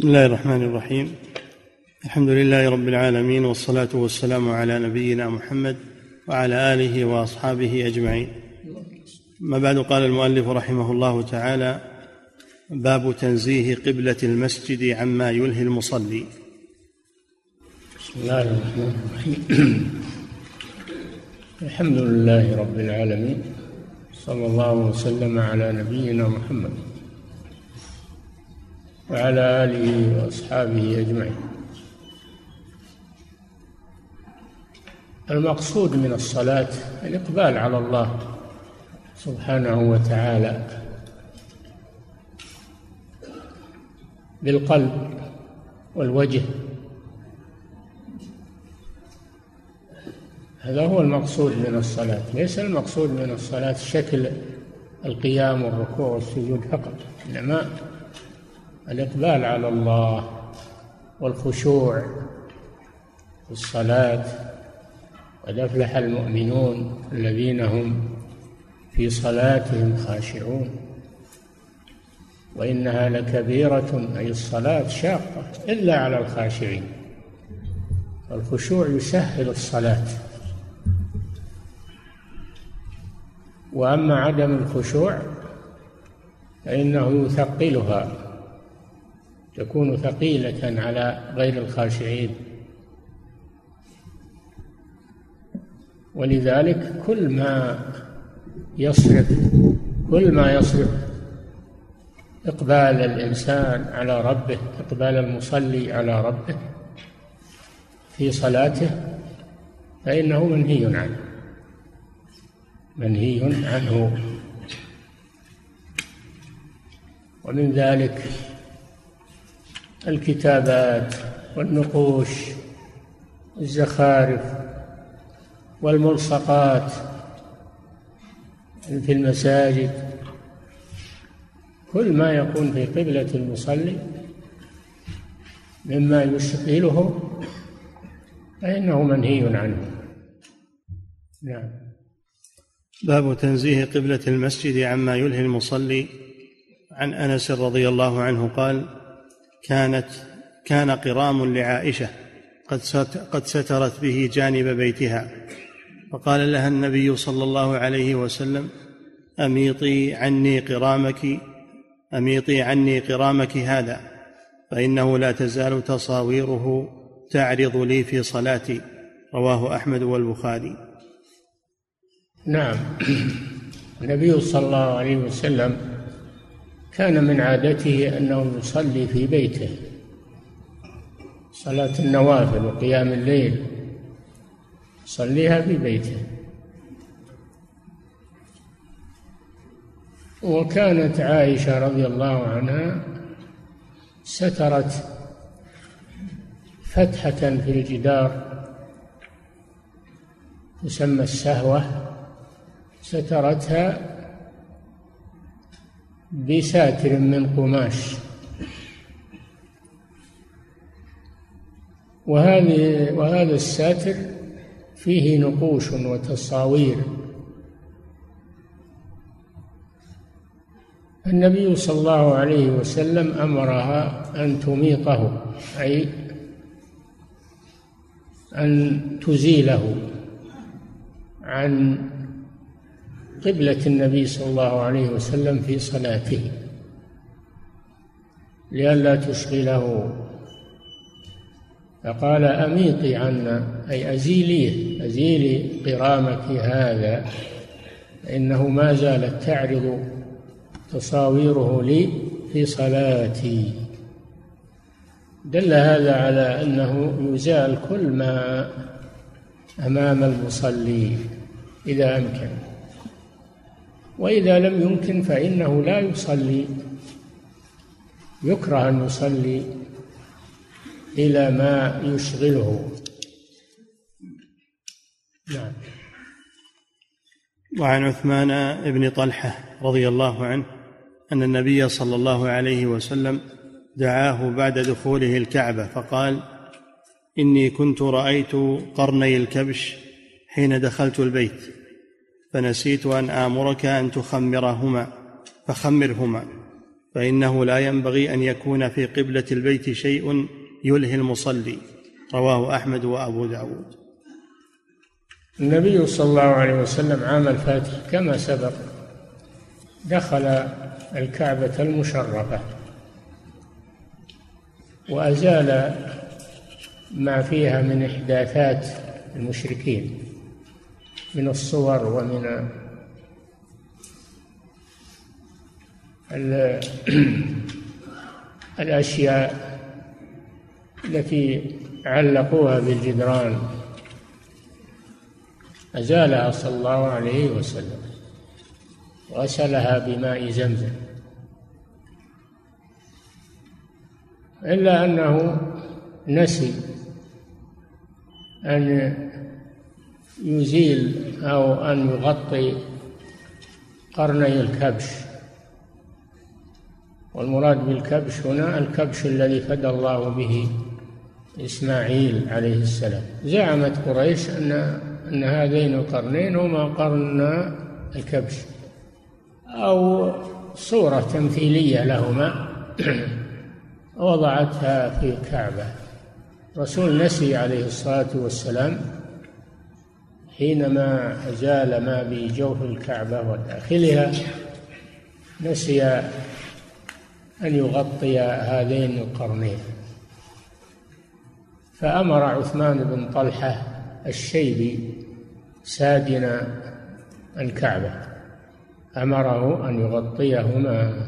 بسم الله الرحمن الرحيم. الحمد لله رب العالمين والصلاة والسلام على نبينا محمد وعلى آله وأصحابه أجمعين. ما بعد قال المؤلف رحمه الله تعالى باب تنزيه قبلة المسجد عما يلهي المصلي. بسم الله الرحمن الرحيم. الحمد لله رب العالمين صلى الله وسلم على نبينا محمد. وعلى آله وأصحابه أجمعين. المقصود من الصلاة الإقبال على الله سبحانه وتعالى بالقلب والوجه. هذا هو المقصود من الصلاة. ليس المقصود من الصلاة شكل القيام والركوع والسجود فقط إنما الإقبال على الله والخشوع في الصلاة. قد أفلح المؤمنون الذين هم في صلاتهم خاشعون. وإنها لكبيرة أي الصلاة شاقة إلا على الخاشعين. الخشوع يسهل الصلاة. وأما عدم الخشوع فإنه يثقلها. تكون ثقيلة على غير الخاشعين. ولذلك كل ما يصرف كل ما يصرف إقبال الإنسان على ربه إقبال المصلي على ربه في صلاته فإنه منهي عنه منهي عنه. ومن ذلك الكتابات والنقوش الزخارف والملصقات في المساجد. كل ما يكون في قبلة المصلي مما يشغله فإنه منهي عنه. نعم. باب تنزيه قبلة المسجد عما يلهي المصلي. عن أنس رضي الله عنه قال كانت كان قرام لعائشة قد قد سترت به جانب بيتها. فقال لها النبي صلى الله عليه وسلم أميطي عني قرامك أميطي عني قرامك هذا فإنه لا تزال تصاويره تعرض لي في صلاتي. رواه أحمد والبخاري. نعم. النبي صلى الله عليه وسلم كان من عادته أنه يصلي في بيته. صلاة النوافل وقيام الليل. يصليها في بيته. وكانت عائشة رضي الله عنها سترت فتحة في الجدار تسمى السهوة سترتها بساتر من قماش. وهذه وهذا الساتر فيه نقوش وتصاوير. النبي صلى الله عليه وسلم أمرها أن تميطه أي أن تزيله عن قبلة النبي صلى الله عليه وسلم في صلاته لئلا تشغله. فقال أميطي عنا أي أزيليه أزيلي قرامك هذا فإنه ما زالت تعرض تصاويره لي في صلاتي. دل هذا على أنه يزال كل ما أمام المصلي إذا أمكن. وإذا لم يمكن فإنه لا يصلي. يكره أن يصلي إلى ما يشغله. نعم. وعن عثمان بن طلحة رضي الله عنه أن النبي صلى الله عليه وسلم دعاه بعد دخوله الكعبة فقال إني كنت رأيت قرني الكبش حين دخلت البيت. فنسيت أن آمرك أن تخمرهما فخمرهما فإنه لا ينبغي أن يكون في قبلة البيت شيء يلهي المصلي رواه أحمد وأبو داود. النبي صلى الله عليه وسلم عام الفاتح كما سبق دخل الكعبة المشرفة وأزال ما فيها من إحداثات المشركين. من الصور ومن الأشياء التي علقوها بالجدران. أزالها صلى الله عليه وسلم غسلها بماء زمزم. إلا أنه نسي أن يزيل أو أن يغطي قرني الكبش. والمراد بالكبش هنا الكبش الذي فدى الله به إسماعيل عليه السلام. زعمت قريش أن أن هذين القرنين هما قرن الكبش. أو صورة تمثيلية لهما. وضعتها في الكعبة. رسول نسي عليه الصلاة والسلام حينما أزال ما بجوف الكعبة وداخلها نسي أن يغطي هذين القرنين. فأمر عثمان بن طلحة الشيبي سادن الكعبة. أمره أن يغطيهما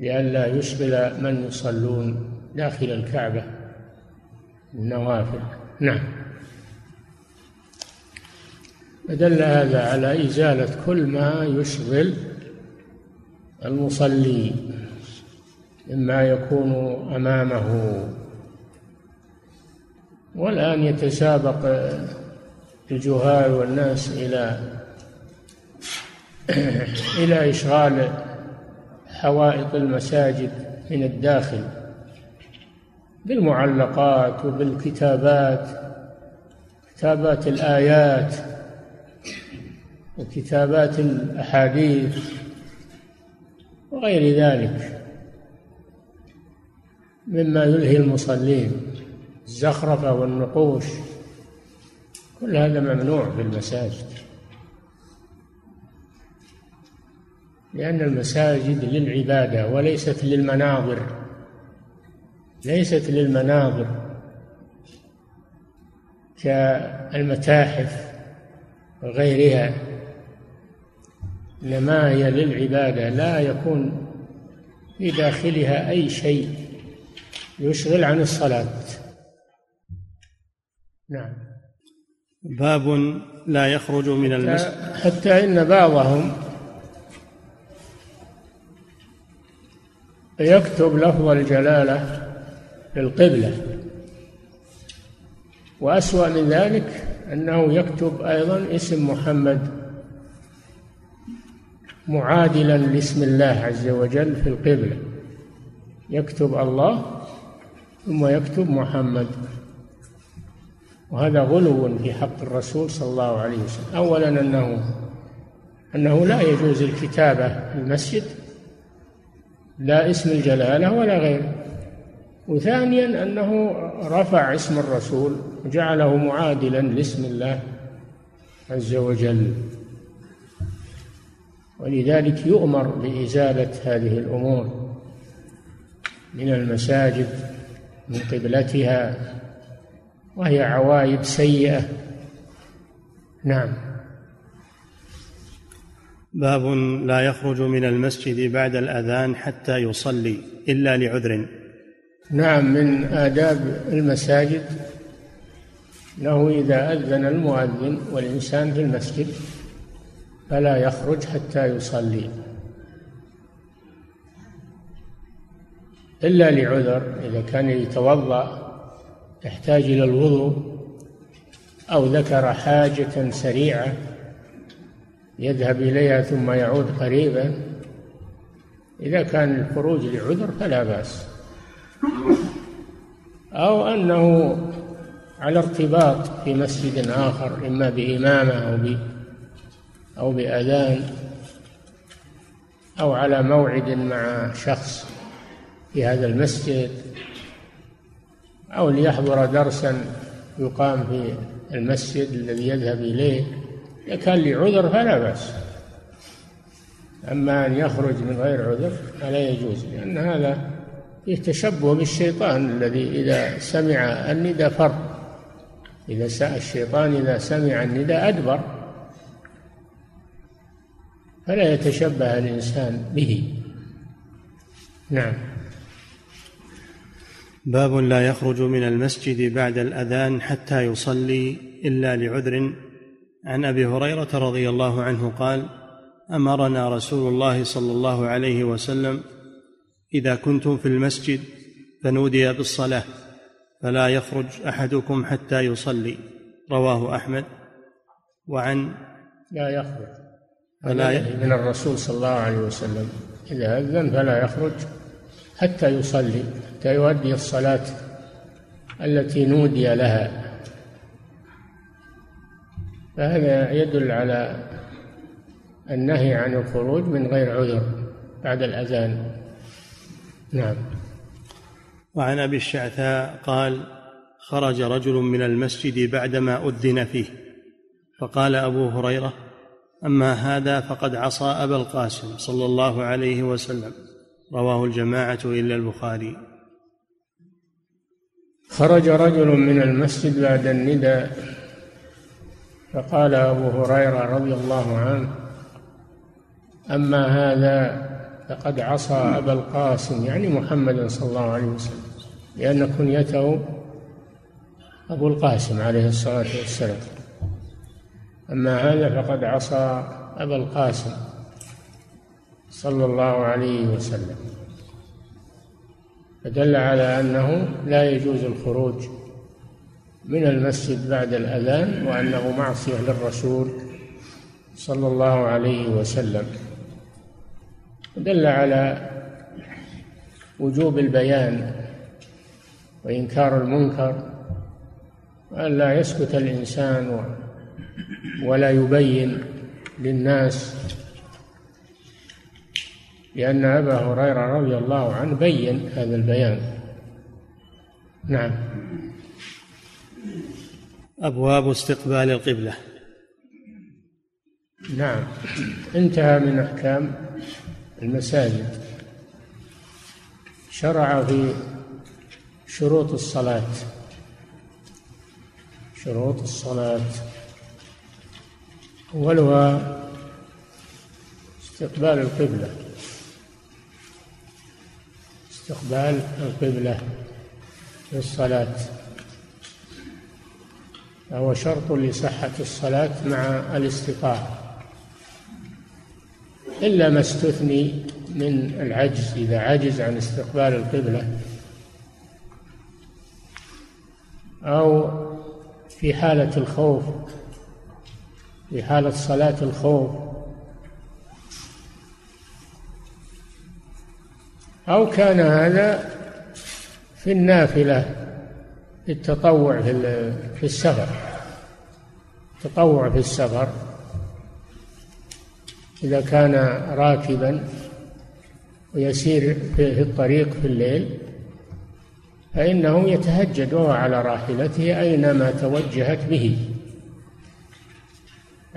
لئلا يشغل من يصلون داخل الكعبة. النوافل نعم. فدل هذا على إزالة كل ما يشغل المصلي مما يكون أمامه والآن يتسابق الجهال والناس إلى إلى إشغال حوائط المساجد من الداخل بالمعلقات وبالكتابات كتابات الآيات. وكتابات الأحاديث وغير ذلك مما يلهي المصلين الزخرفة والنقوش كل هذا ممنوع في المساجد لأن المساجد للعبادة وليست للمناظر ليست للمناظر كالمتاحف وغيرها. إنما هي للعبادة لا يكون في داخلها أي شيء يشغل عن الصلاة. نعم. باب لا يخرج من المسجد. حتى إن بعضهم يكتب لفظ الجلالة في القبلة. وأسوأ من ذلك أنه يكتب أيضا اسم محمد معادلا لاسم الله عز وجل في القبلة. يكتب الله ثم يكتب محمد. وهذا غلو في حق الرسول صلى الله عليه وسلم. أولا أنه أنه لا يجوز الكتابة في المسجد لا اسم الجلالة ولا غيره. وثانيا أنه رفع اسم الرسول وجعله معادلا لاسم الله عز وجل. ولذلك يؤمر بإزالة هذه الأمور من المساجد من قبلتها وهي عوايد سيئة. نعم. باب لا يخرج من المسجد بعد الأذان حتى يصلي إلا لعذر. نعم من آداب المساجد أنه إذا أذن المؤذن والإنسان في المسجد فلا يخرج حتى يصلي. إلا لعذر إذا كان يتوضأ يحتاج إلى الوضوء أو ذكر حاجة سريعة يذهب إليها ثم يعود قريبا إذا كان الخروج لعذر فلا بأس. أو أنه على ارتباط في مسجد آخر إما بإمامة أو أو بأذان أو على موعد مع شخص في هذا المسجد أو ليحضر درسا يقام في المسجد الذي يذهب إليه إذا كان لعذر فلا بأس. أما أن يخرج من غير عذر فلا يجوز لأن هذا فيه تشبه بالشيطان الذي إذا سمع الندى فر. إذا الشيطان إذا سمع الندى أدبر. فلا يتشبه الإنسان به. نعم. باب لا يخرج من المسجد بعد الأذان حتى يصلي إلا لعذر. عن أبي هريرة رضي الله عنه قال أمرنا رسول الله صلى الله عليه وسلم إذا كنتم في المسجد فنودي بالصلاة فلا يخرج أحدكم حتى يصلي. رواه أحمد. وعن لا يخرج. فلا من الرسول صلى الله عليه وسلم. إذا أذن فلا يخرج حتى يصلي حتى يؤدي الصلاة التي نودي لها. فهذا يدل على النهي عن الخروج من غير عذر بعد الأذان. نعم. وعن أبي الشعثاء قال خرج رجل من المسجد بعدما أذن فيه فقال أبو هريرة أما هذا فقد عصى أبا القاسم صلى الله عليه وسلم. رواه الجماعة إلا البخاري. خرج رجل من المسجد بعد النداء فقال أبو هريرة رضي الله عنه أما هذا فقد عصى أبا القاسم يعني محمد صلى الله عليه وسلم لأن كنيته أبو القاسم عليه الصلاة والسلام. أما هذا فقد عصى أبا القاسم صلى الله عليه وسلم فدل على أنه لا يجوز الخروج من المسجد بعد الأذان وأنه معصية للرسول صلى الله عليه وسلم. دل على وجوب البيان وإنكار المنكر وأن لا يسكت الإنسان ولا يبين للناس لأن أبا هريرة رضي الله عنه بين هذا البيان. نعم. أبواب استقبال القبلة. نعم. انتهى من أحكام المساجد. شرع في شروط الصلاة. شروط الصلاة. أولها استقبال القبلة. استقبال القبلة للصلاة. فهو شرط لصحة الصلاة مع الاستطاعة إلا ما استثني من العجز إذا عجز عن استقبال القبلة أو في حالة الخوف في حالة صلاة الخوف. أو كان هذا في النافلة في التطوع في السفر. تطوع في السفر. إذا كان راكبا ويسير في الطريق في الليل فإنه يتهجد وهو على راحلته أينما توجهت به.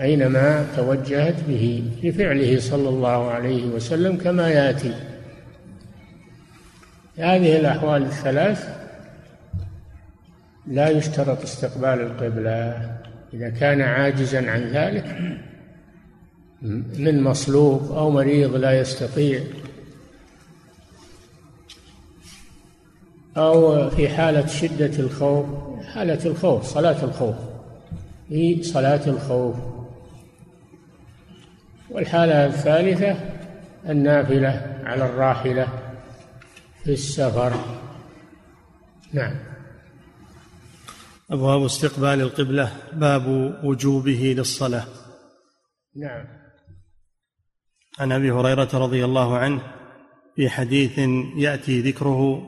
أينما توجهت به لفعله صلى الله عليه وسلم كما يأتي. هذه الأحوال الثلاث لا يشترط استقبال القبلة. إذا كان عاجزا عن ذلك من مصلوب أو مريض لا يستطيع. أو في حالة شدة الخوف حالة الخوف صلاة الخوف. في صلاة الخوف. والحالة الثالثة النافلة على الراحلة في السفر. نعم. أبواب استقبال القبلة باب وجوبه للصلاة. نعم. عن أبي هريرة رضي الله عنه في حديث يأتي ذكره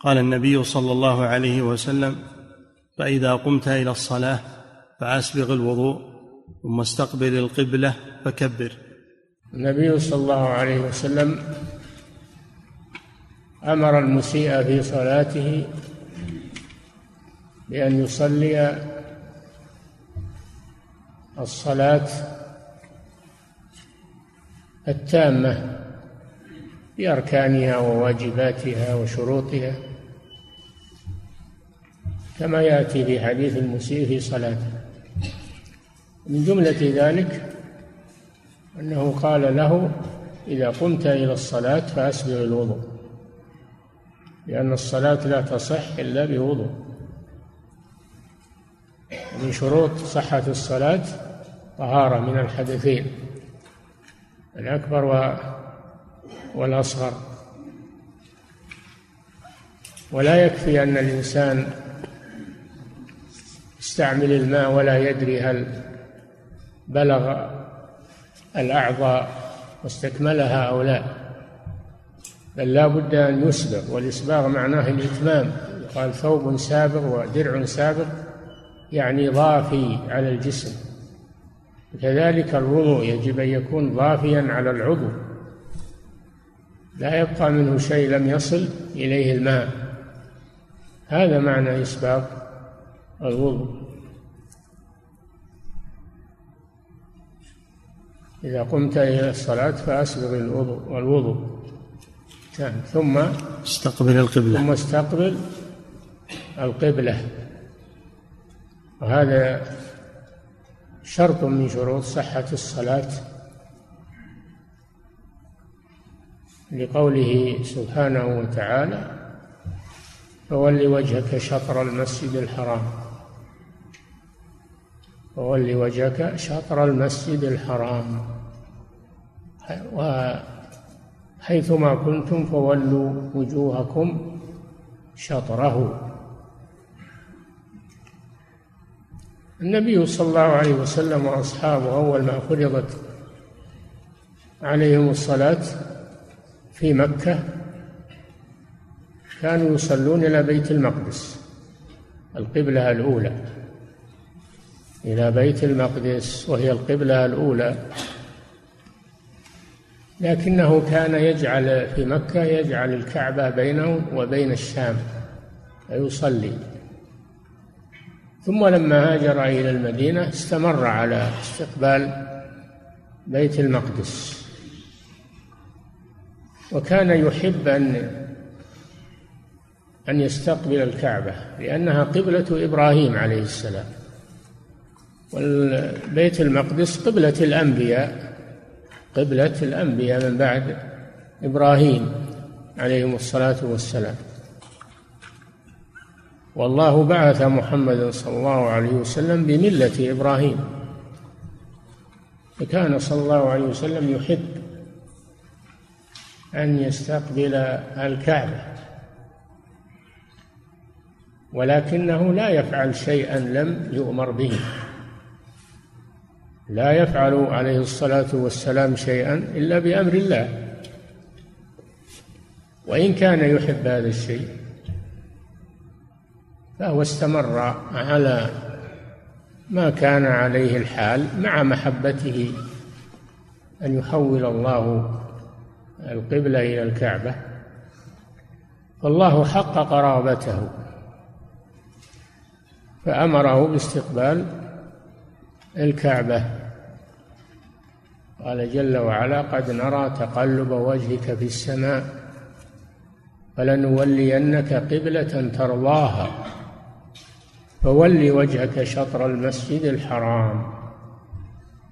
قال النبي صلى الله عليه وسلم فإذا قمت إلى الصلاة فأسبغ الوضوء ثم استقبل القبلة فكبر. النبي صلى الله عليه وسلم أمر المسيء في صلاته بأن يصلي الصلاة التامة بأركانها وواجباتها وشروطها كما يأتي في حديث المسيء في صلاته. من جملة ذلك أنه قال له إذا قمت إلى الصلاة فأسبغ الوضوء. لأن الصلاة لا تصح إلا بوضوء. من شروط صحة الصلاة طهارة من الحدثين الأكبر والأصغر. ولا يكفي أن الإنسان يستعمل الماء ولا يدري هل بلغ الأعضاء واستكملها أو لا بل لا بد أن يسبغ والإسباغ معناه الإتمام. قال ثوب سابغ ودرع سابغ يعني ضافي على الجسم. كذلك الوضوء يجب أن يكون ضافيا على العضو. لا يبقى منه شيء لم يصل إليه الماء. هذا معنى إسباغ الوضوء. إذا قمت إلى الصلاة فأسبغ الوضوء والوضوء نعم ثم استقبل القبلة. ثم استقبل القبلة. وهذا شرط من شروط صحة الصلاة. لقوله سبحانه وتعالى فول وجهك شطر المسجد الحرام. فول وجهك شطر المسجد الحرام. وحيثما كنتم فولوا وجوهكم شطره. النبي صلى الله عليه وسلم وأصحابه أول ما فرضت عليهم الصلاة في مكة كانوا يصلون إلى بيت المقدس القبلة الأولى. إلى بيت المقدس وهي القبلة الأولى. لكنه كان يجعل في مكة يجعل الكعبة بينه وبين الشام فيصلي. ثم لما هاجر إلى المدينة استمر على استقبال بيت المقدس. وكان يحب أن أن يستقبل الكعبة لأنها قبلة إبراهيم عليه السلام. والبيت المقدس قبلة الأنبياء قبلة الأنبياء من بعد إبراهيم عليهم الصلاة والسلام. والله بعث محمدا صلى الله عليه وسلم بملة إبراهيم. فكان صلى الله عليه وسلم يحب أن يستقبل الكعبة ولكنه لا يفعل شيئا لم يؤمر به. لا يفعل عليه الصلاة والسلام شيئا إلا بأمر الله. وإن كان يحب هذا الشيء فهو استمر على ما كان عليه الحال مع محبته أن يحول الله القبلة إلى الكعبة. فالله حق قرابته فأمره باستقبال الكعبة. قال جل وعلا قد نرى تقلب وجهك في السماء فلنولينك قبلة ترضاها فول وجهك شطر المسجد الحرام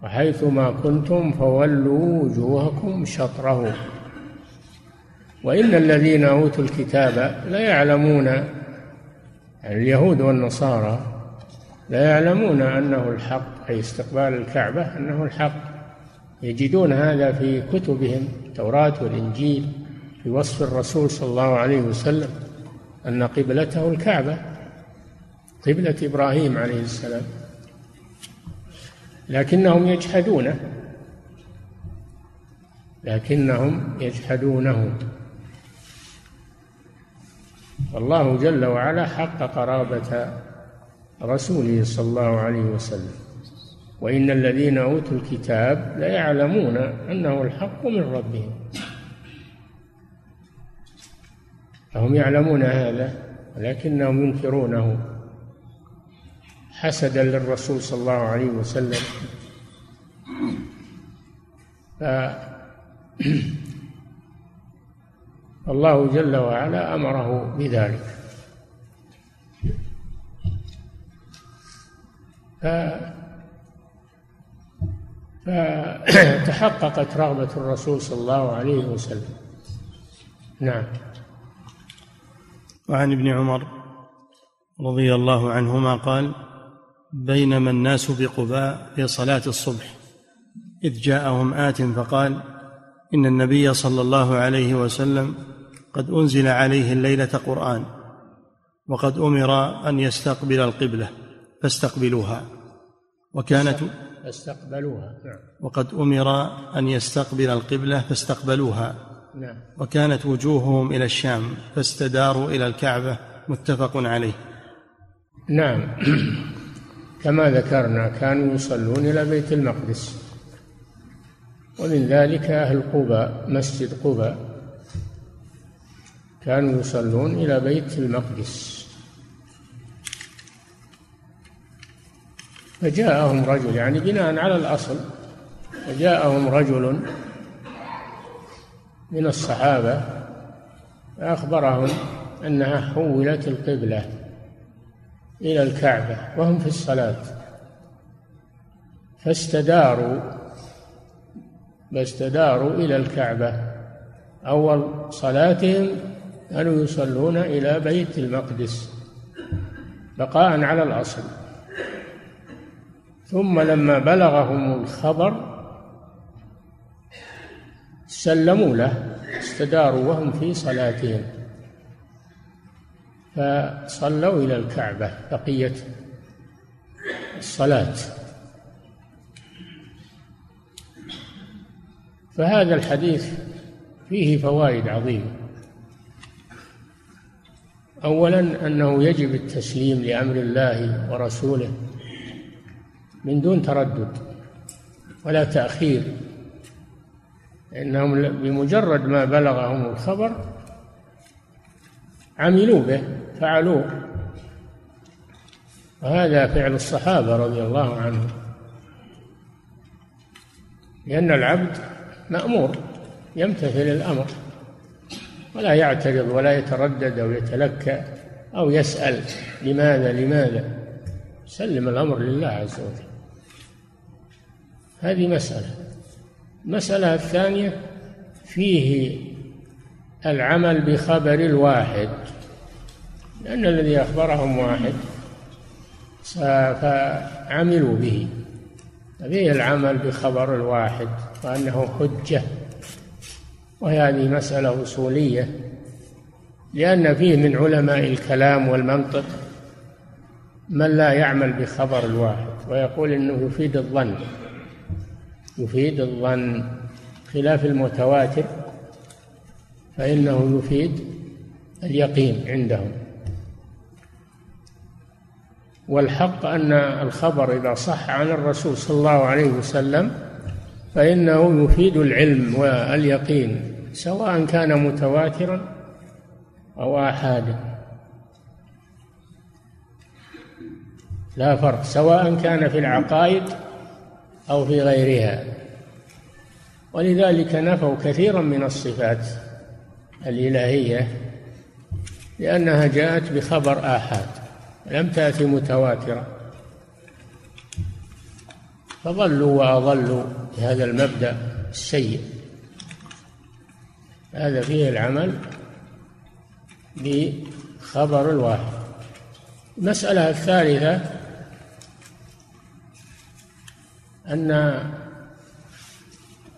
وحيثما كنتم فولوا وجوهكم شطره وإن الذين أوتوا الكتاب لا يعلمون اليهود والنصارى لا يعلمون أنه الحق أي استقبال الكعبة أنه الحق. يجدون هذا في كتبهم التوراة والإنجيل في وصف الرسول صلى الله عليه وسلم أن قبلته الكعبة قبلة إبراهيم عليه السلام. لكنهم يجحدونه لكنهم يجحدونه. والله جل وعلا حق قرابة رسوله صلى الله عليه وسلم. وإن الذين أوتوا الكتاب ليعلمون أنه الحق من ربهم. فهم يعلمون هذا ولكنهم ينكرونه. حسدا للرسول صلى الله عليه وسلم. ف الله جل وعلا أمره بذلك. ف فتحققت رغبة الرسول صلى الله عليه وسلم. نعم. وعن ابن عمر رضي الله عنهما قال بينما الناس بقباء في صلاة الصبح إذ جاءهم آت فقال إن النبي صلى الله عليه وسلم قد أنزل عليه الليلة قرآن وقد أمر أن يستقبل القبلة فاستقبلوها وكانت فاستقبلوها. نعم. وقد أمر أن يستقبل القبلة فاستقبلوها. نعم. وكانت وجوههم إلى الشام فاستداروا إلى الكعبة متفق عليه. نعم. كما ذكرنا كانوا يصلون إلى بيت المقدس. ومن ذلك أهل قباء مسجد قباء. كانوا يصلون إلى بيت المقدس. فجاءهم رجل يعني بناء على الأصل فجاءهم رجل من الصحابة فأخبرهم أنها حولت القبلة إلى الكعبة وهم في الصلاة فاستداروا فاستداروا إلى الكعبة. أول صلاتهم كانوا يصلون إلى بيت المقدس بقاء على الأصل. ثم لما بلغهم الخبر سلموا له استداروا وهم في صلاتهم. فصلوا إلى الكعبة بقية الصلاة. فهذا الحديث فيه فوائد عظيمة. أولا أنه يجب التسليم لأمر الله ورسوله. من دون تردد ولا تأخير إنهم بمجرد ما بلغهم الخبر عملوا به فعلوه. وهذا فعل الصحابة رضي الله عنهم. لأن العبد مأمور يمتثل الأمر ولا يعترض ولا يتردد أو يتلكأ أو يسأل لماذا لماذا. سلم الأمر لله عز وجل. هذه مسألة. المسألة الثانية فيه العمل بخبر الواحد. لأن الذي أخبرهم واحد فعملوا به. فيه العمل بخبر الواحد وأنه حجة. وهذه مسألة أصولية. لأن فيه من علماء الكلام والمنطق من لا يعمل بخبر الواحد. ويقول إنه يفيد الظن. يفيد الظن خلاف المتواتر فإنه يفيد اليقين عندهم. والحق أن الخبر إذا صح عن الرسول صلى الله عليه وسلم فإنه يفيد العلم واليقين سواء كان متواترا أو آحادا. لا فرق سواء كان في العقائد أو في غيرها. ولذلك نفوا كثيرا من الصفات الإلهية لأنها جاءت بخبر آحاد لم تأتي متواترة. فضلوا وأضلوا بهذا المبدأ السيء. هذا فيه العمل بخبر الواحد المسألة الثالثة أن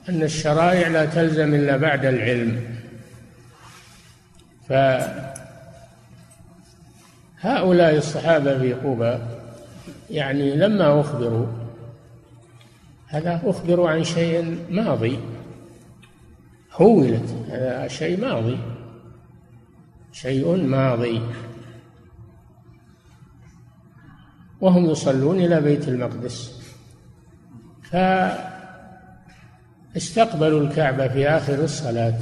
أن الشرائع لا تلزم إلا بعد العلم. فهؤلاء الصحابة في قبى يعني لما أخبروا هذا أخبروا عن شيء ماضي. حولت هذا شيء ماضي. شيء ماضي. وهم يصلون إلى بيت المقدس. فاستقبلوا الكعبة في آخر الصلاة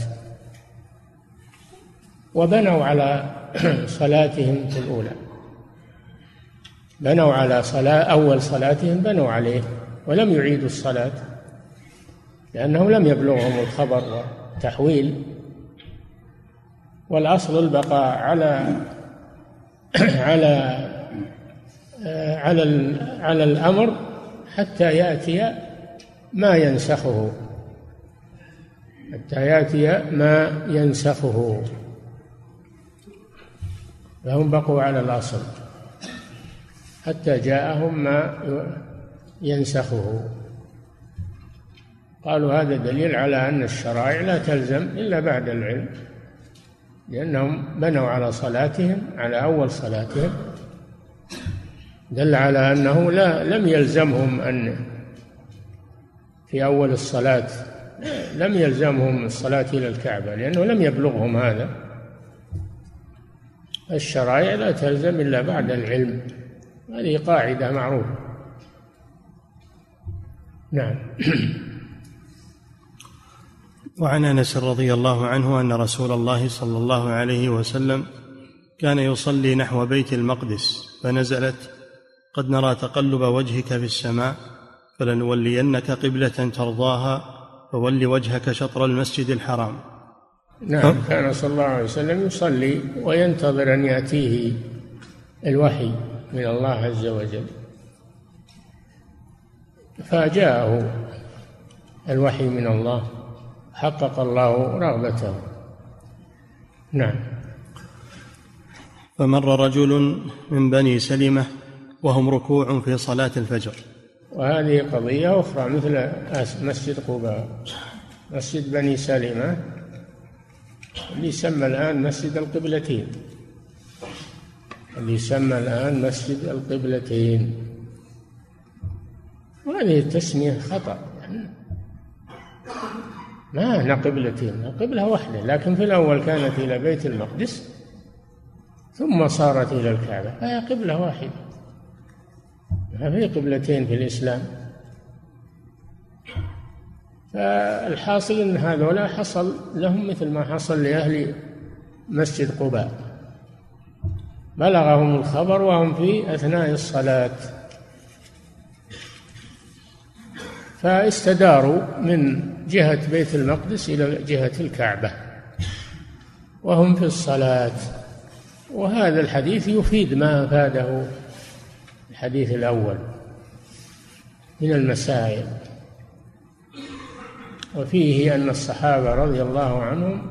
وبنوا على صلاتهم في الأولى. بنوا على صلاة أول صلاتهم بنوا عليه ولم يعيدوا الصلاة لأنه لم يبلغهم الخبر والتحويل. والأصل البقاء على على على على الأمر حتى يأتي ما ينسخه. حتى يأتي ما ينسخه. فهم بقوا على الأصل. حتى جاءهم ما ينسخه. قالوا هذا دليل على أن الشرائع لا تلزم إلا بعد العلم لأنهم بنوا على صلاتهم على أول صلاتهم. دل على أنه لا لم يلزمهم أن في أول الصلاة لم يلزمهم الصلاة إلى الكعبة لأنه لم يبلغهم هذا. الشرائع لا تلزم إلا بعد العلم. هذه قاعدة معروفة. نعم. وعن أنس رضي الله عنه أن رسول الله صلى الله عليه وسلم كان يصلي نحو بيت المقدس فنزلت قد نرى تقلب وجهك في السماء فلنولينك قبلة ترضاها فول وجهك شطر المسجد الحرام. نعم كان صلى الله عليه وسلم يصلي وينتظر أن يأتيه الوحي من الله عز وجل. فجاءه الوحي من الله حقق الله رغبته. نعم. فمر رجل من بني سلمة وهم ركوع في صلاة الفجر. وهذه قضية أخرى مثل مسجد قباء. مسجد بني سلمة. اللي يسمى الآن مسجد القبلتين. اللي يسمى الآن مسجد القبلتين. وهذه التسمية خطأ. ما هنا قبلتين؟ قبلة واحدة لكن في الأول كانت إلى بيت المقدس ثم صارت إلى الكعبة. فهي قبلة واحدة. في قبلتين في الإسلام. فالحاصل أن هذولا حصل لهم مثل ما حصل لأهل مسجد قباء. بلغهم الخبر وهم في أثناء الصلاة. فاستداروا من جهة بيت المقدس إلى جهة الكعبة. وهم في الصلاة. وهذا الحديث يفيد ما أفاده. الحديث الأول من المسائل وفيه أن الصحابة رضي الله عنهم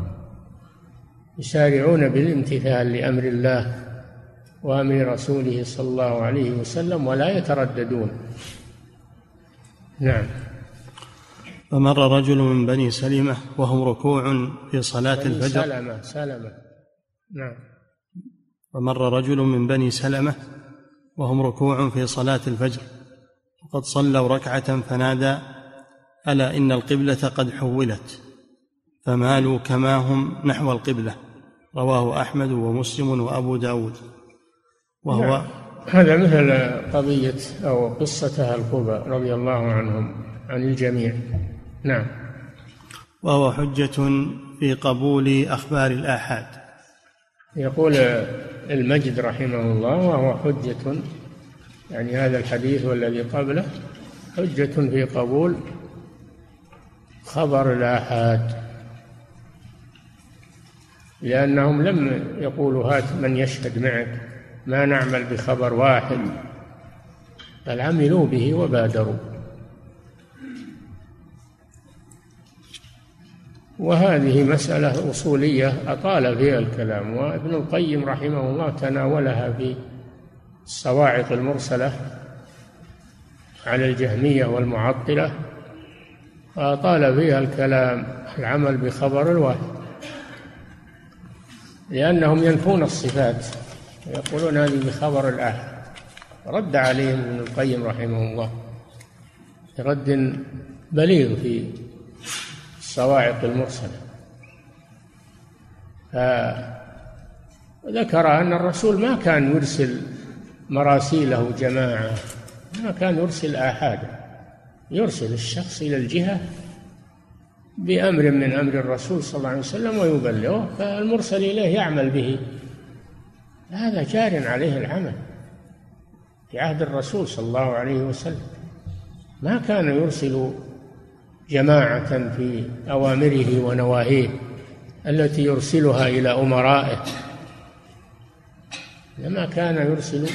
يسارعون بالامتثال لأمر الله وأمر رسوله صلى الله عليه وسلم ولا يترددون. نعم. فمر رجل من بني سلمة وهم ركوع في صلاة الفجر. سلمة سلمة. نعم. فمر رجل من بني سلمة وهم ركوع في صلاة الفجر. وقد صلوا ركعة فنادى ألا إن القبلة قد حولت فمالوا كما هم نحو القبلة. رواه أحمد ومسلم وأبو داود. وهو نعم. هذا مثل قضية أو قصة أهل قبى رضي الله عنهم عن الجميع. نعم. وهو حجة في قبول أخبار الآحاد. يقول المجد رحمه الله وهو حجة. يعني هذا الحديث والذي قبله حجة في قبول خبر الآحاد. لأنهم لم يقولوا هات من يشهد معك ما نعمل بخبر واحد. بل عملوا به وبادروا. وهذه مسألة أصولية أطال فيها الكلام وابن القيم رحمه الله تناولها في الصواعق المرسلة على الجهمية والمعطلة فأطال فيها الكلام العمل بخبر الواحد لأنهم ينفون الصفات ويقولون هذه بخبر الآحد رد عليهم ابن القيم رحمه الله رد بليغ في الصواعق المرسلة فذكر أن الرسول ما كان يرسل مراسيله جماعة ما كان يرسل آحادا يرسل الشخص إلى الجهة بأمر من أمر الرسول صلى الله عليه وسلم ويبلغه فالمرسل إليه يعمل به. هذا جار عليه العمل في عهد الرسول صلى الله عليه وسلم. ما كان يرسل جماعة في أوامره ونواهيه التي يرسلها إلى أمرائه. لما كان يرسل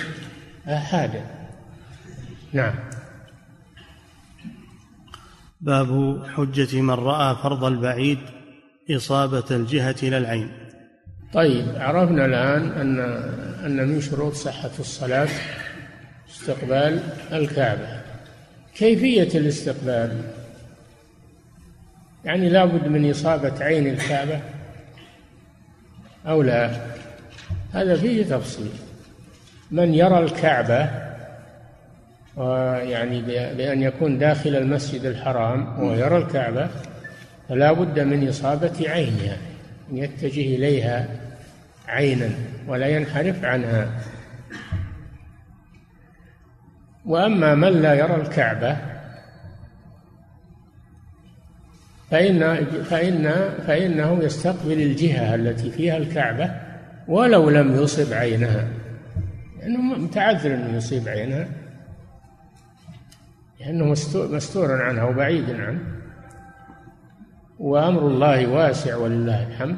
آحادا نعم. باب حجة من رأى فرض البعيد إصابة الجهة إلى العين. طيب عرفنا الآن أن أن من شروط صحة الصلاة استقبال الكعبة. كيفية الاستقبال؟ يعني لابد من إصابة عين الكعبة أو لا. هذا فيه تفصيل. من يرى الكعبة ويعني بأن يكون داخل المسجد الحرام ويرى الكعبة فلا بد من إصابة عينها أن يتجه إليها عينا ولا ينحرف عنها. وأما من لا يرى الكعبة فإن فإن فإنه يستقبل الجهة التي فيها الكعبة ولو لم يصب عينها. لأنه متعذر أنه يصيب عينها. لأنه مستور عنها وبعيد عنه. وأمر الله واسع ولله الحمد.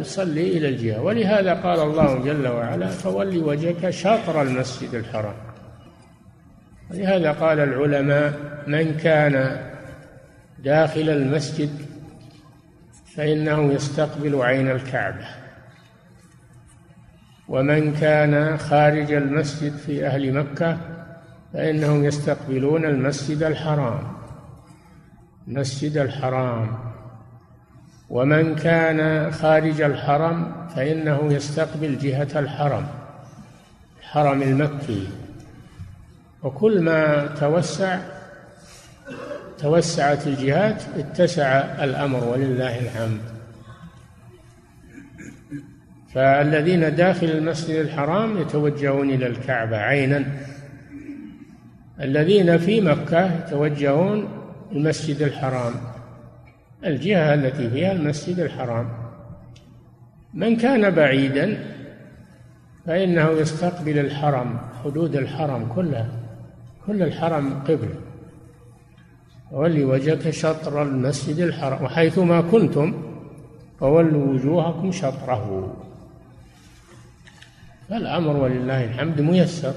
يصلي إلى الجهة. ولهذا قال الله جل وعلا فول وجهك شطر المسجد الحرام. ولهذا قال العلماء من كان داخل المسجد فإنه يستقبل عين الكعبة. ومن كان خارج المسجد في أهل مكة فإنهم يستقبلون المسجد الحرام. المسجد الحرام. ومن كان خارج الحرم فإنه يستقبل جهة الحرم الحرم المكي. وكل ما توسع توسعت الجهات اتسع الأمر ولله الحمد. فالذين داخل المسجد الحرام يتوجهون إلى الكعبة عينا. الذين في مكة يتوجهون المسجد الحرام. الجهة التي فيها المسجد الحرام. من كان بعيدا فإنه يستقبل الحرم حدود الحرم كلها كل الحرم قبل ولي وجهك شطر المسجد الحرام. وحيثما كنتم فولوا وجوهكم شطره. فالأمر ولله الحمد ميسر.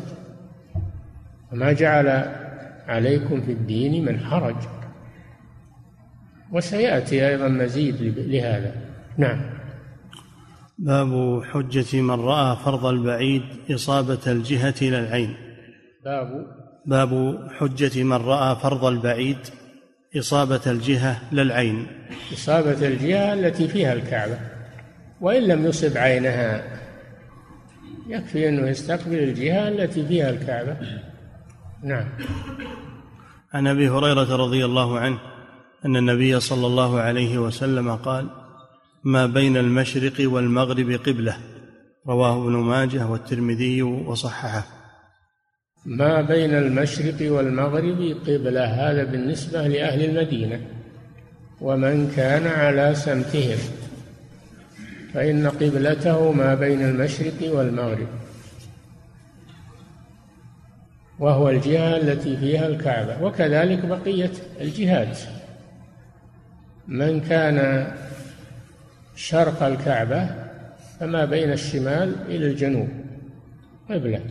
وما جعل عليكم في الدين من حرج. وسيأتي أيضا مزيد لهذا. نعم. باب حجة من رأى فرض البعيد إصابة الجهة إلى العين. باب. باب حجة من رأى فرض البعيد إصابة الجهة للعين. إصابة الجهة التي فيها الكعبة. وإن لم يصب عينها يكفي أنه يستقبل الجهة التي فيها الكعبة. نعم. عن أبي هريرة رضي الله عنه أن النبي صلى الله عليه وسلم قال ما بين المشرق والمغرب قبلة رواه ابن ماجه والترمذي وصححه. ما بين المشرق والمغرب قبلة هذا بالنسبة لأهل المدينة ومن كان على سمتهم. فإن قبلته ما بين المشرق والمغرب. وهو الجهة التي فيها الكعبة وكذلك بقية الجهات من كان شرق الكعبة فما بين الشمال إلى الجنوب قبلة.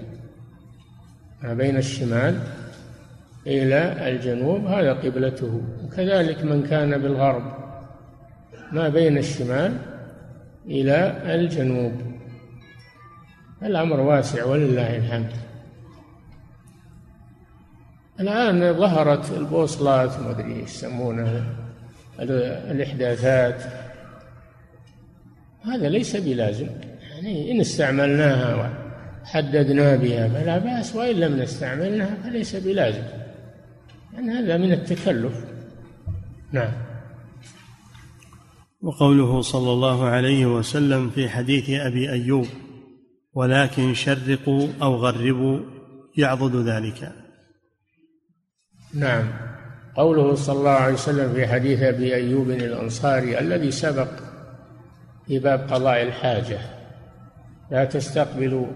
ما بين الشمال إلى الجنوب هذا قبلته. وكذلك من كان بالغرب ما بين الشمال إلى الجنوب. الأمر واسع ولله الحمد. الآن ظهرت البوصلات ما أدري يسمونها الإحداثات. هذا ليس بلازم يعني إن استعملناها حددنا بها فلا بأس وإن لم نستعملها فليس بلازم يعني هذا من التكلف. نعم. وقوله صلى الله عليه وسلم في حديث أبي أيوب ولكن شرقوا أو غربوا يعضد ذلك. نعم. قوله صلى الله عليه وسلم في حديث أبي أيوب الأنصاري الذي سبق في باب قضاء الحاجة لا تستقبلوا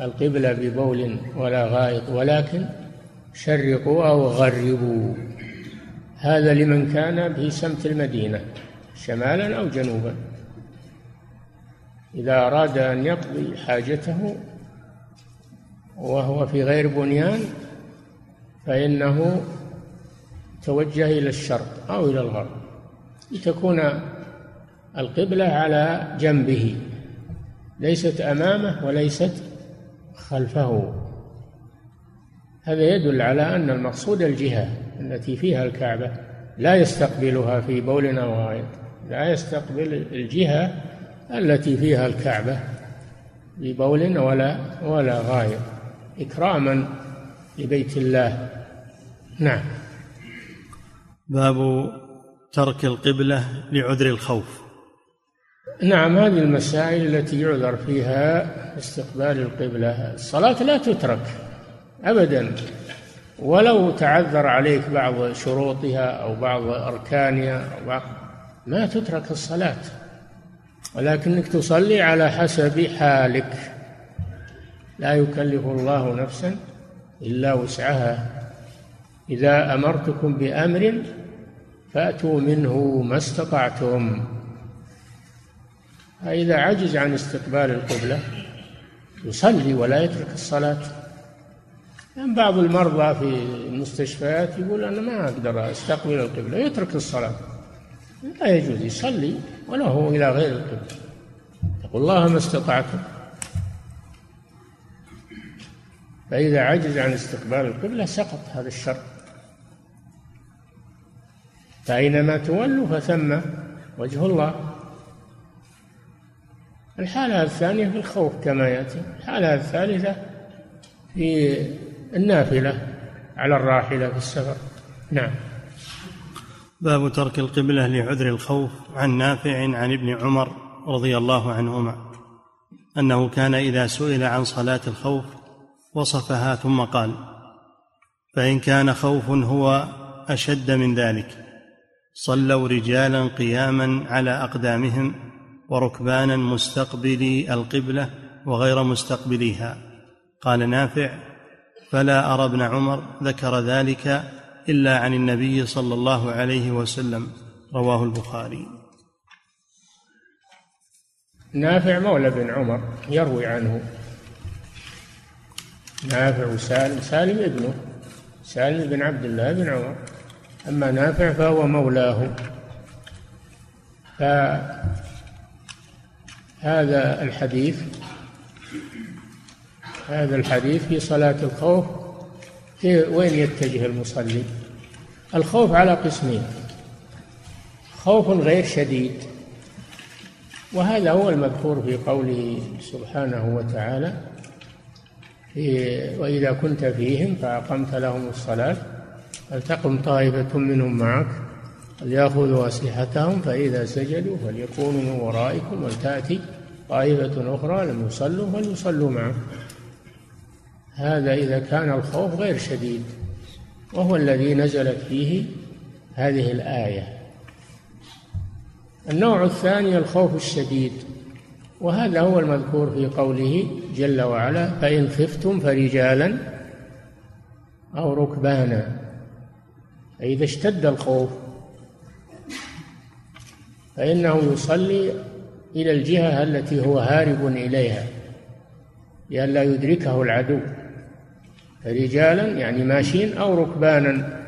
القبلة ببول ولا غائط ولكن شرقوا أو غربوا. هذا لمن كان في سمت المدينة شمالا أو جنوبا. إذا أراد أن يقضي حاجته وهو في غير بنيان فإنه توجه إلى الشرق أو إلى الغرب لتكون القبلة على جنبه. ليست أمامه وليست خلفه. هذا يدل على أن المقصود الجهة التي فيها الكعبة لا يستقبلها في بول أو غائط لا يستقبل الجهة التي فيها الكعبة ببول ولا ولا غائط إكراما لبيت الله. نعم. باب ترك القبلة لعذر الخوف. نعم هذه المسائل التي يعذر فيها استقبال القبلة. الصلاة لا تترك أبدا. ولو تعذر عليك بعض شروطها أو بعض أركانها أو بعض ما تترك الصلاة. ولكنك تصلي على حسب حالك. لا يكلف الله نفسا إلا وسعها. إذا أمرتكم بأمر فأتوا منه ما استطعتم. فإذا عجز عن استقبال القبلة يصلي ولا يترك الصلاة. يعني بعض المرضى في المستشفيات يقول أنا ما أقدر أستقبل القبلة يترك الصلاة. لا يجوز يصلي وله إلى غير القبلة. يقول الله ما استطعتم. فإذا عجز عن استقبال القبلة سقط هذا الشر فأينما تولوا فثم وجه الله. الحالة الثانية في الخوف كما يأتي. الحالة الثالثة في النافلة على الراحلة في السفر. نعم. باب ترك القبلة لعذر الخوف عن نافع عن ابن عمر رضي الله عنهما. أنه كان إذا سئل عن صلاة الخوف وصفها ثم قال فإن كان خوف هو أشد من ذلك. صلوا رجالا قياما على أقدامهم وركبانا مستقبلي القبلة وغير مستقبليها. قال نافع فلا أرى ابن عمر ذكر ذلك إلا عن النبي صلى الله عليه وسلم. رواه البخاري. نافع مولى بن عمر يروي عنه. نافع وسالم سالم ابنه سالم بن عبد الله بن عمر. أما نافع فهو مولاه. ف هذا الحديث هذا الحديث في صلاة الخوف في وين يتجه المصلي؟ الخوف على قسمين خوف غير شديد وهذا هو المذكور في قوله سبحانه وتعالى في وإذا كنت فيهم فأقمت لهم الصلاة فلتقم طائفة منهم معك؟ فليأخذوا أسلحتهم فإذا سجدوا فليكونوا من ورائكم ولتأتي طائفة أخرى لم يصلوا فليصلوا معه هذا إذا كان الخوف غير شديد وهو الذي نزلت فيه هذه الآية. النوع الثاني الخوف الشديد وهذا هو المذكور في قوله جل وعلا فإن خفتم فرجالا أو ركبانا. فإذا اشتد الخوف فإنه يصلي إلى الجهة التي هو هارب إليها لئلا يدركه العدو. رجالا يعني ماشين أو ركبانا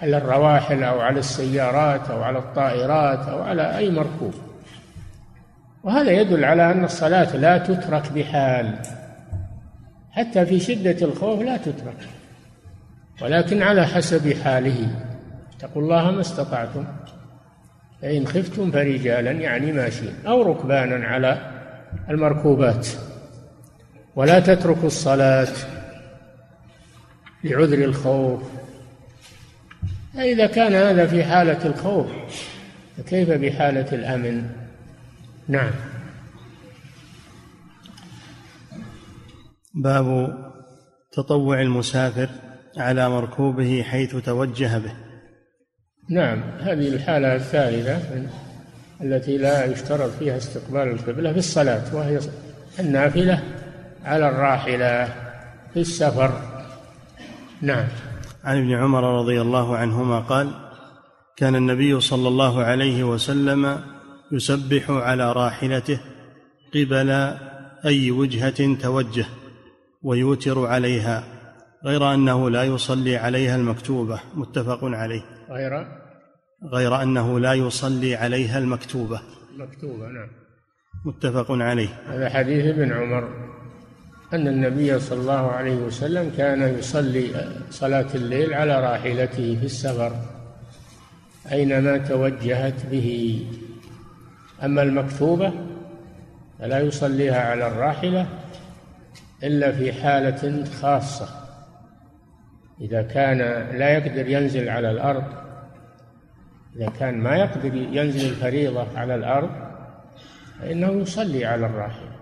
على الرواحل أو على السيارات أو على الطائرات أو على أي مركوب. وهذا يدل على أن الصلاة لا تترك بحال. حتى في شدة الخوف لا تترك ولكن على حسب حاله. اتقوا الله ما استطعتم. فإن خفتم فرجالا يعني ماشيين أو ركبانا على المركوبات. ولا تتركوا الصلاة لعذر الخوف. فإذا كان هذا في حالة الخوف فكيف بحالة الأمن؟ نعم. باب تطوع المسافر على مركوبه حيث توجه به. نعم هذه الحالة الثالثة التي لا يشترط فيها استقبال القبلة في الصلاة وهي النافلة على الراحلة في السفر. نعم. عن ابن عمر رضي الله عنهما قال كان النبي صلى الله عليه وسلم يسبح على راحلته قبل أي وجهة توجه ويوتر عليها غير أنه لا يصلي عليها المكتوبة متفق عليه. غير غير أنه لا يصلي عليها المكتوبة. مكتوبة نعم. متفق عليه. هذا حديث ابن عمر. أن النبي صلى الله عليه وسلم كان يصلي صلاة الليل على راحلته في السفر أينما توجهت به. أما المكتوبة فلا يصليها على الراحلة إلا في حالة خاصة. إذا كان لا يقدر ينزل على الأرض إذا كان ما يقدر ينزل الفريضة على الأرض فإنه يصلي على الراحلة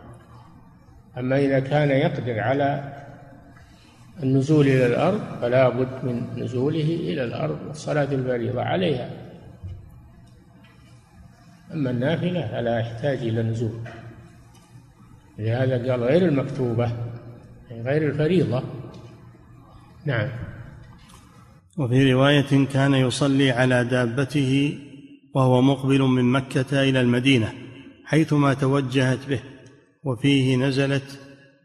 أما إذا كان يقدر على النزول إلى الأرض فلا بد من نزوله إلى الأرض والصلاة الفريضة عليها. أما النافلة فلا يحتاج إلى نزول. لهذا قال غير المكتوبة غير الفريضة. نعم. وفي رواية كان يصلي على دابته وهو مقبل من مكة إلى المدينة حيثما توجهت به وفيه نزلت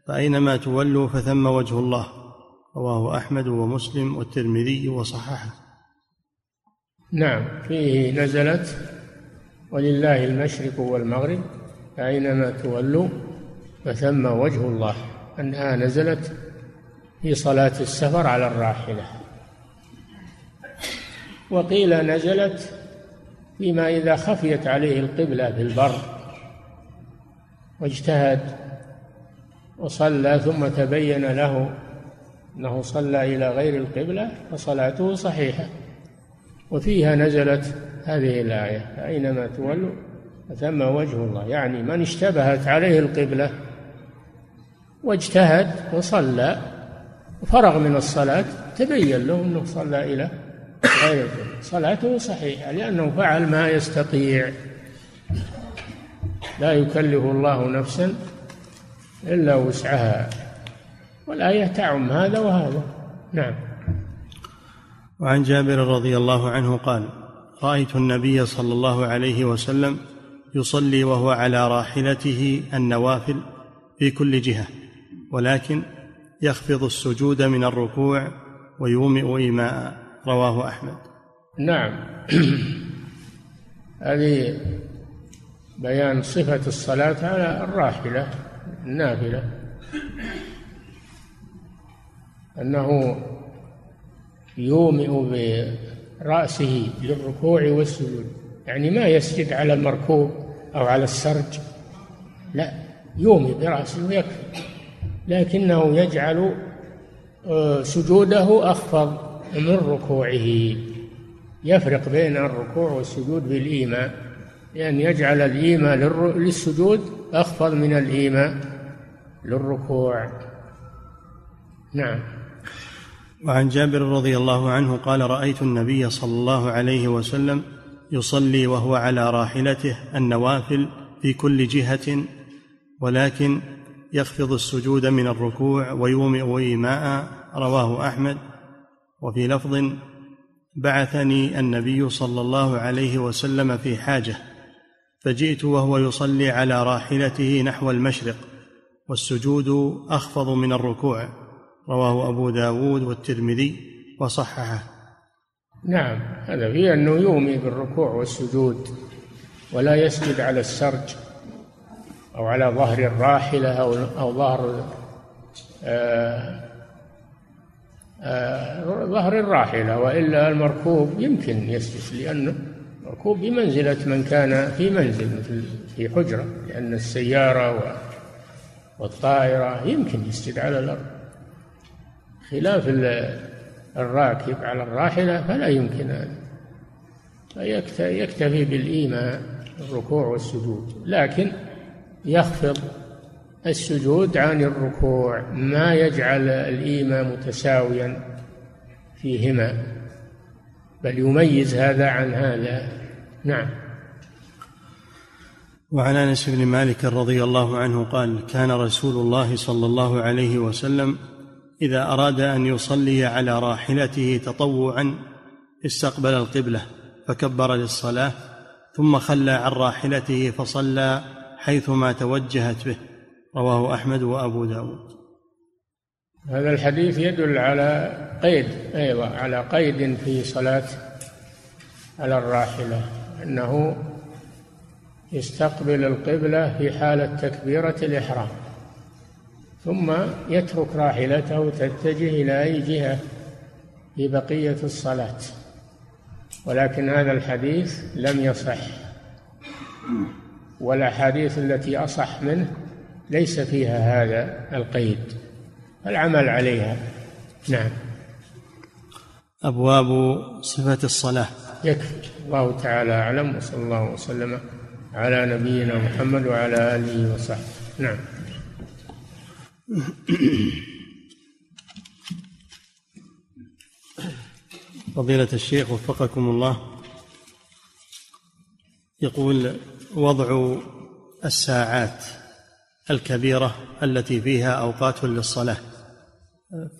فأينما تولوا فثم وجه الله. رواه أحمد ومسلم والترمذي وصححه. نعم. فيه نزلت ولله المشرق والمغرب فأينما تولوا فثم وجه الله. أنها نزلت في صلاة السفر على الراحلة. وقيل نزلت فيما إذا خفيت عليه القبلة في البر واجتهد وصلى ثم تبين له أنه صلى إلى غير القبلة فصلاته صحيحة. وفيها نزلت هذه الآية فأينما تولوا فثم وجه الله. يعني من اشتبهت عليه القبلة واجتهد وصلى وفرغ من الصلاة تبين له أنه صلى إلى غير صلاته صحيحة لأنه فعل ما يستطيع. لا يكلف الله نفسا إلا وسعها. والآية تعم هذا وهذا. نعم. وعن جابر رضي الله عنه قال رأيت النبي صلى الله عليه وسلم يصلي وهو على راحلته النوافل في كل جهة ولكن يخفض السجود من الركوع ويومئ إيماء رواه أحمد. نعم. هذه بيان صفة الصلاة على الراحلة النافلة. أنه يومئ برأسه للركوع والسجود. يعني ما يسجد على المركوب أو على السرج لا يومئ برأسه ويكفي لكنه يجعل آه، سجوده أخفض من ركوعه. يفرق بين الركوع والسجود بالإيمان لأن يجعل الإيماء للسجود أخفض من الإيماء للركوع. نعم. وعن جابر رضي الله عنه قال رأيت النبي صلى الله عليه وسلم يصلي وهو على راحلته النوافل في كل جهة ولكن يخفض السجود من الركوع ويومئ إيماء رواه أحمد. وفي لفظ بعثني النبي صلى الله عليه وسلم في حاجة فجئت وهو يصلي على راحلته نحو المشرق والسجود أخفض من الركوع رواه أبو داود والترمذي وصححه. نعم هذا فيه أنه يومي بالركوع والسجود ولا يسجد على السرج. أو على ظهر الراحلة أو أو ظهر آه آه ظهر الراحلة وإلا المركوب يمكن يسجد لأنه المركوب بمنزلة من كان في منزل مثل في حجرة لأن السيارة والطائرة يمكن يسجد على الأرض. خلاف الراكب على الراحلة فلا يمكن هذا. فيكتفي بالإيماء الركوع والسجود. لكن يخفض السجود عن الركوع ما يجعل الإيماء متساويا فيهما. بل يميز هذا عن هذا. نعم. وعن أنس بن مالك رضي الله عنه قال كان رسول الله صلى الله عليه وسلم إذا أراد أن يصلي على راحلته تطوعا استقبل القبلة فكبر للصلاة ثم خلى عن راحلته فصلى حيثما توجهت به. رواه أحمد وأبو داود. هذا الحديث يدل على قيد أيضا على قيد في صلاة على الراحلة أنه يستقبل القبلة في حالة تكبيرة الإحرام ثم يترك راحلته تتجه إلى أي جهة في بقية الصلاة ولكن هذا الحديث لم يصح. والأحاديث التي أصح منه ليس فيها هذا القيد العمل عليها. نعم. أبواب صفه الصلاة. يكفي. الله تعالى أعلم وصلى الله وسلم على نبينا محمد وعلى آله وصحبه. نعم. فضيلة الشيخ وفقكم الله يقول وضع الساعات الكبيرة التي فيها أوقات للصلاة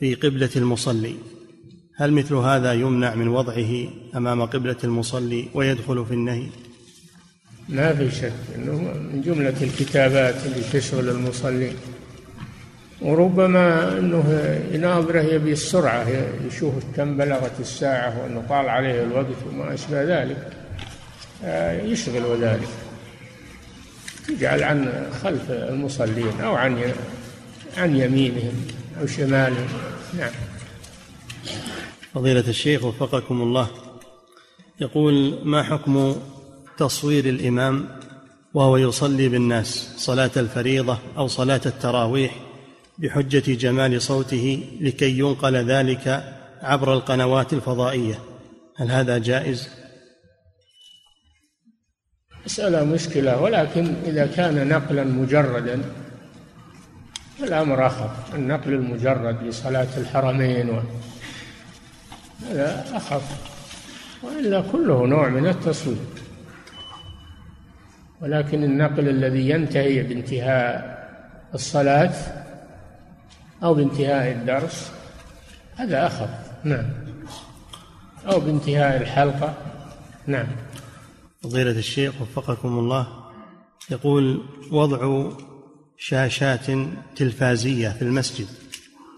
في قبلة المصلي. هل مثل هذا يمنع من وضعه أمام قبلة المصلي ويدخل في النهي؟ ما في شك أنه من جملة الكتابات اللي تشغل المصلي. وربما إنه يناظره يبي السرعة يشوف كم بلغت الساعة وأنه طال عليه الوقت وما أشبه ذلك. آه، يشغل ذلك يجعل عن خلف المصلين أو عن عن يمينهم أو شمالهم. نعم. فضيلة الشيخ وفقكم الله. يقول ما حكم تصوير الإمام وهو يصلي بالناس صلاة الفريضة أو صلاة التراويح بحجة جمال صوته لكي ينقل ذلك عبر القنوات الفضائية؟ هل هذا جائز؟ مسألة مشكلة ولكن إذا كان نقلا مجردا الأمر أخف. النقل المجرد لصلاة الحرمين و... هذا أخف. وإلا كله نوع من التصوير ولكن النقل الذي ينتهي بانتهاء الصلاة أو بانتهاء الدرس هذا أخف. نعم. أو بانتهاء الحلقة. نعم. فضيلة الشيخ وفقكم الله يقول وضع شاشات تلفازية في المسجد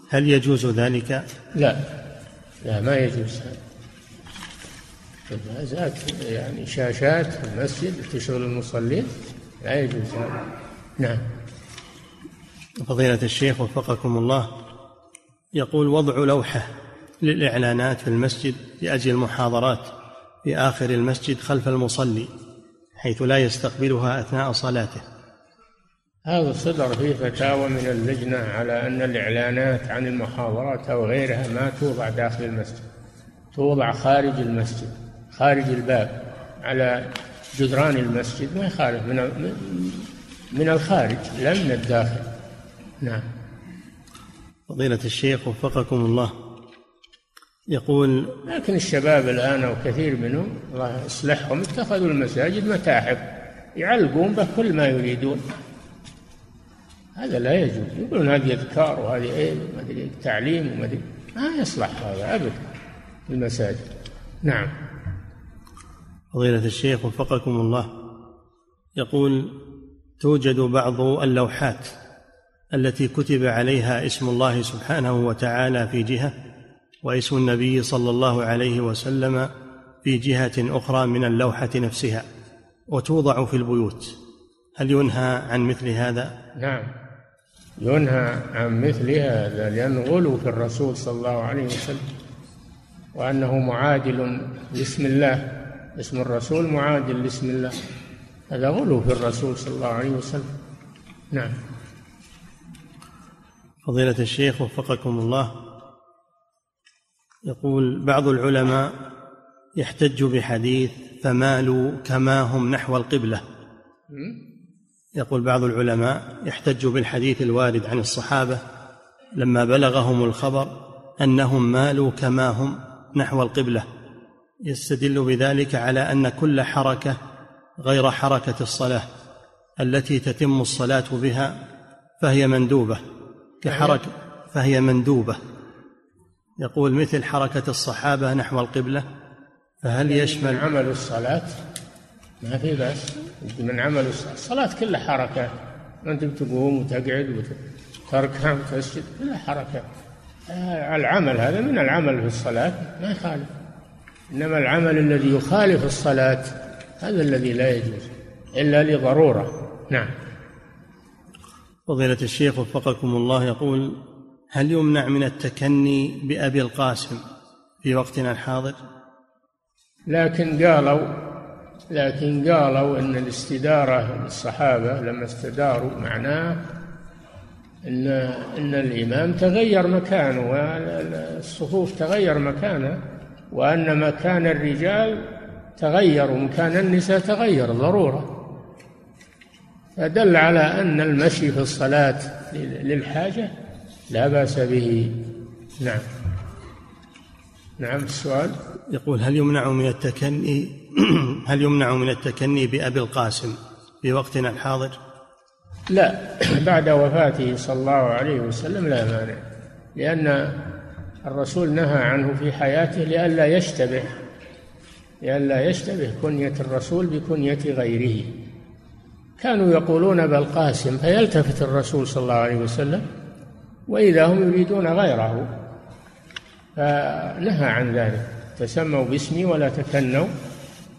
هل يجوز ذلك؟ لا لا ما يجوز. تلفازات يعني شاشات في المسجد تشغل المصلين لا يجوز هذا. نعم. فضيلة الشيخ وفقكم الله يقول وضع لوحة للإعلانات في المسجد لأجل المحاضرات. في آخر المسجد خلف المصلي حيث لا يستقبلها أثناء صلاته. هذا صدر فيه فتاوى من اللجنة على أن الإعلانات عن المحاضرات أو غيرها ما توضع داخل المسجد. توضع خارج المسجد خارج الباب على جدران المسجد ما يخالف من من الخارج لا من الداخل. نعم. فضيلة الشيخ وفقكم الله. يقول لكن الشباب الآن أو كثير منهم الله يصلحهم اتخذوا المساجد متاحف يعلقون به كل ما يريدون. هذا لا يجوز. يقولون هذه أذكار وهذه إيه ما أدري تعليم وما أدري. ما يصلح هذا أبدا المساجد. نعم. فضيلة الشيخ وفقكم الله. يقول توجد بعض اللوحات التي كتب عليها اسم الله سبحانه وتعالى في جهة واسم النبي صلى الله عليه وسلم في جهة أخرى من اللوحة نفسها وتوضع في البيوت. هل ينهى عن مثل هذا؟ نعم. ينهى عن مثل هذا لأنه غلو في الرسول صلى الله عليه وسلم وأنه معادل لاسم الله اسم الرسول معادل لاسم الله. هذا غلو في الرسول صلى الله عليه وسلم. نعم. فضيلة الشيخ وفقكم الله يقول بعض العلماء يحتج بحديث فمالوا كما هم نحو القبلة. يقول بعض العلماء يحتج بالحديث الوارد عن الصحابة لما بلغهم الخبر أنهم مالوا كما هم نحو القبلة. يستدل بذلك على أن كل حركة غير حركة الصلاة التي تتم الصلاة بها فهي مندوبة كحركه فهي مندوبة. يقول مثل حركة الصحابة نحو القبلة فهل يشمل عمل الصلاة؟ ما في بأس. من عمل الصلاة الصلاة كلها حركة. أنت بتقوم وتقعد وتركع وتسجد كلها حركة. آه، العمل هذا من العمل في الصلاة ما يخالف. إنما العمل الذي يخالف الصلاة هذا الذي لا يجوز إلا لضرورة. نعم. فضيلة الشيخ وفقكم الله يقول هل يمنع من التكني بأبي القاسم في وقتنا الحاضر؟ لكن قالوا لكن قالوا إن الاستدارة للصحابة لما استداروا معناه إن إن الإمام تغير مكانه والصفوف تغير مكانه وأن مكان الرجال تغير ومكان النساء تغير ضرورة. فدل على أن المشي في الصلاة للحاجة لا بأس به. نعم. نعم السؤال. يقول هل يمنع من التكني هل يمنع من التكني بأبي القاسم في وقتنا الحاضر؟ لا. بعد وفاته صلى الله عليه وسلم لا مانع لأن الرسول نهى عنه في حياته لئلا يشتبه لئلا يشتبه كنية الرسول بكنية غيره. كانوا يقولون بالقاسم فيلتفت الرسول صلى الله عليه وسلم وإذا هم يريدون غيره. فنهى عن ذلك. تسموا باسمي ولا تكنوا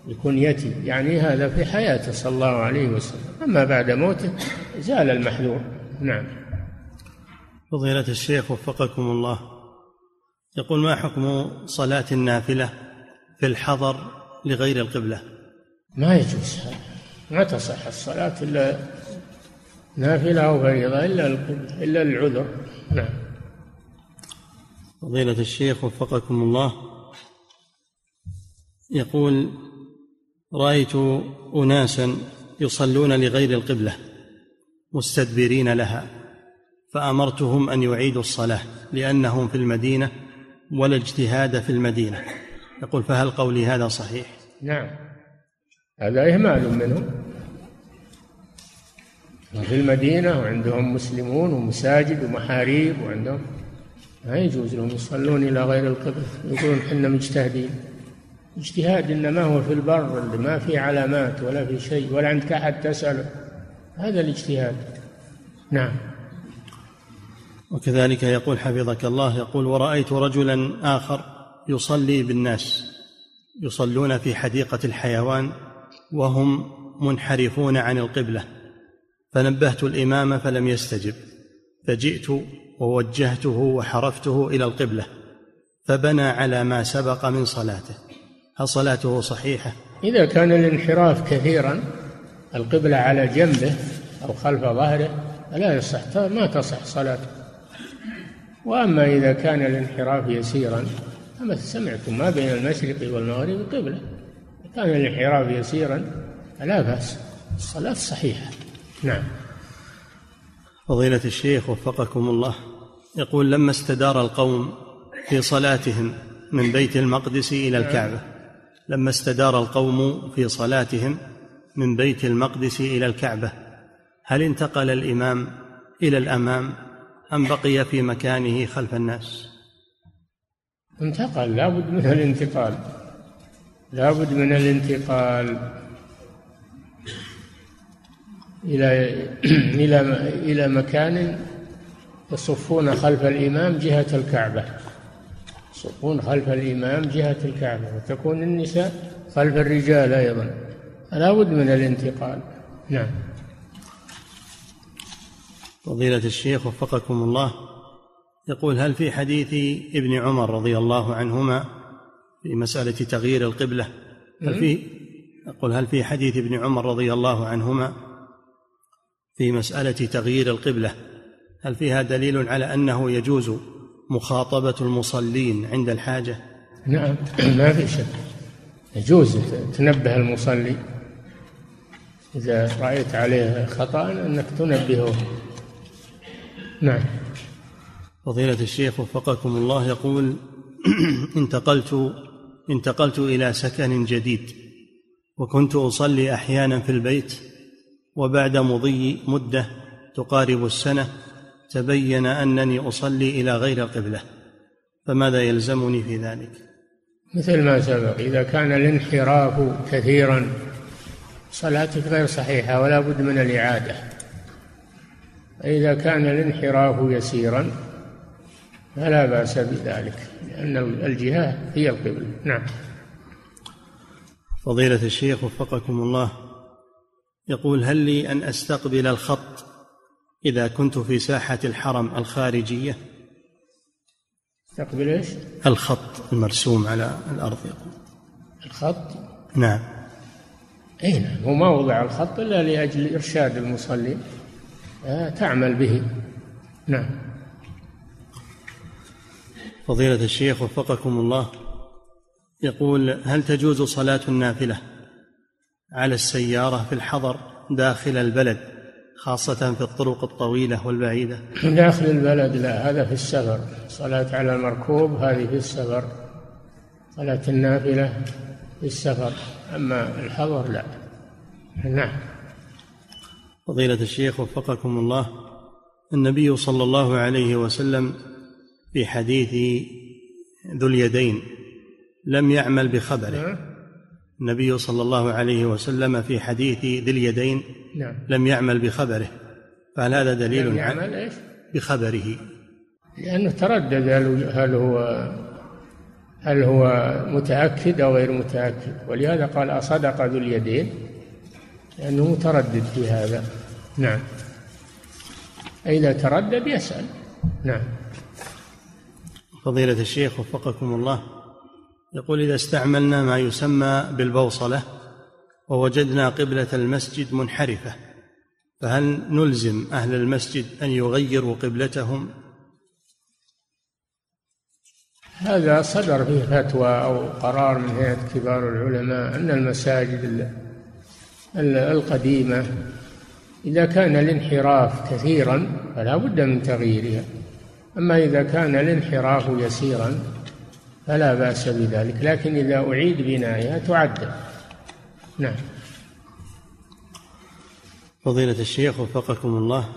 بكنيتي. يعني هذا في حياته صلى الله عليه وسلم. أما بعد موته زال المحذور. نعم. فضيلة الشيخ وفقكم الله. يقول ما حكم صلاة النافلة في الحضر لغير القبلة؟ ما يجوز. ما تصح الصلاة إلا نافلة أو فريضة إلا القبلة إلا العذر. نعم. فضيلة الشيخ وفقكم الله. يقول رأيت أناسا يصلون لغير القبلة مستدبرين لها فأمرتهم أن يعيدوا الصلاة لأنهم في المدينة ولا اجتهاد في المدينة. يقول فهل قولي هذا صحيح؟ نعم. هذا إهمال منهم في المدينة وعندهم مسلمون ومساجد ومحاريب وعندهم. ما يجوز لهم يصلون إلى غير القبله يقولون إحنا مجتهدين. اجتهاد إنما هو في البر اللي ما في علامات ولا في شيء ولا عندك أحد تسأله. هذا الاجتهاد. نعم. وكذلك يقول حفظك الله يقول ورأيت رجلا آخر يصلي بالناس يصلون في حديقة الحيوان وهم منحرفون عن القبلة. فنبهت الإمام فلم يستجب. فجئت ووجهته وحرفته إلى القبلة فبنى على ما سبق من صلاته. هل صلاته صحيحة؟ إذا كان الانحراف كثيرا القبلة على جنبه أو خلف ظهره لا يصح ما تصح صلاته. وأما إذا كان الانحراف يسيرا كما سمعتم ما بين المشرق والمغرب قبلة. كان الانحراف يسيرا فلا بأس الصلاة صحيحة. نعم. فضيلة الشيخ وفقكم الله يقول لما استدار القوم في صلاتهم من بيت المقدس إلى الكعبة لما استدار القوم في صلاتهم من بيت المقدس إلى الكعبة هل انتقل الإمام إلى الأمام أم بقي في مكانه خلف الناس؟ انتقل لابد من الانتقال. لابد من الانتقال. إلى إلى إلى مكان يصفون خلف الإمام جهة الكعبة. يصفون خلف الإمام جهة الكعبة. وتكون النساء خلف الرجال أيضا. فلا بد من الانتقال. نعم. فضيلة الشيخ وفقكم الله. يقول هل في حديث ابن عمر رضي الله عنهما في مسألة تغيير القبلة؟ هل في؟ يقول هل في حديث ابن عمر رضي الله عنهما في مسألة تغيير القبلة هل فيها دليل على أنه يجوز مخاطبة المصلين عند الحاجة؟ نعم ما في شك. يجوز تنبه المصلي. إذا رأيت عليه خطأ أنك تنبهه. نعم. فضيلة الشيخ وفقكم الله يقول انتقلت انتقلت إلى سكن جديد وكنت أصلي أحيانا في البيت وبعد مضي مدة تقارب السنة تبين أنني أصلي إلى غير القبلة فماذا يلزمني في ذلك؟ مثل ما سبق إذا كان الانحراف كثيرا صلاتك غير صحيحة ولا بد من الإعادة. فإذا كان الانحراف يسيرا فلا بأس بذلك لأن الجهة هي القبلة. نعم. فضيلة الشيخ وفقكم الله يقول هل لي أن أستقبل الخط إذا كنت في ساحة الحرم الخارجية؟ تقبل إيش؟ الخط المرسوم على الأرض يقول. الخط؟ نعم. اي نعم. هو ما وضع الخط إلا لأجل إرشاد المصلي. آه، تعمل به. نعم. فضيلة الشيخ وفقكم الله يقول هل تجوز صلاة النافلة؟ على السيارة في الحضر داخل البلد خاصة في الطرق الطويلة والبعيدة. داخل البلد لا هذا في السفر. صلاة على المركوب هذه في السفر. صلاة النافلة في السفر. أما الحضر لا. نعم. فضيلة الشيخ وفقكم الله النبي صلى الله عليه وسلم في حديث ذو اليدين لم يعمل بخبره. النبي صلى الله عليه وسلم في حديث ذي اليدين نعم. لم يعمل بخبره فهل هذا دليل لم يعمل إيش؟ بخبره؟ لأنه تردد هل هو هل هو متأكد أو غير متأكد. ولهذا قال أصدق ذو اليدين لأنه متردد في هذا. نعم. إذا تردد يسأل. نعم. فضيلة الشيخ وفقكم الله يقول إذا استعملنا ما يسمى بالبوصلة ووجدنا قبلة المسجد منحرفة فهل نلزم أهل المسجد أن يغيروا قبلتهم؟ هذا صدر فيه فتوى أو قرار من هيئة كبار العلماء أن المساجد القديمة إذا كان الانحراف كثيرا فلا بد من تغييرها. أما إذا كان الانحراف يسيرا فلا بأس بذلك لكن إذا أعيد بنائها تعدل. نعم. فضيلة الشيخ وفقكم الله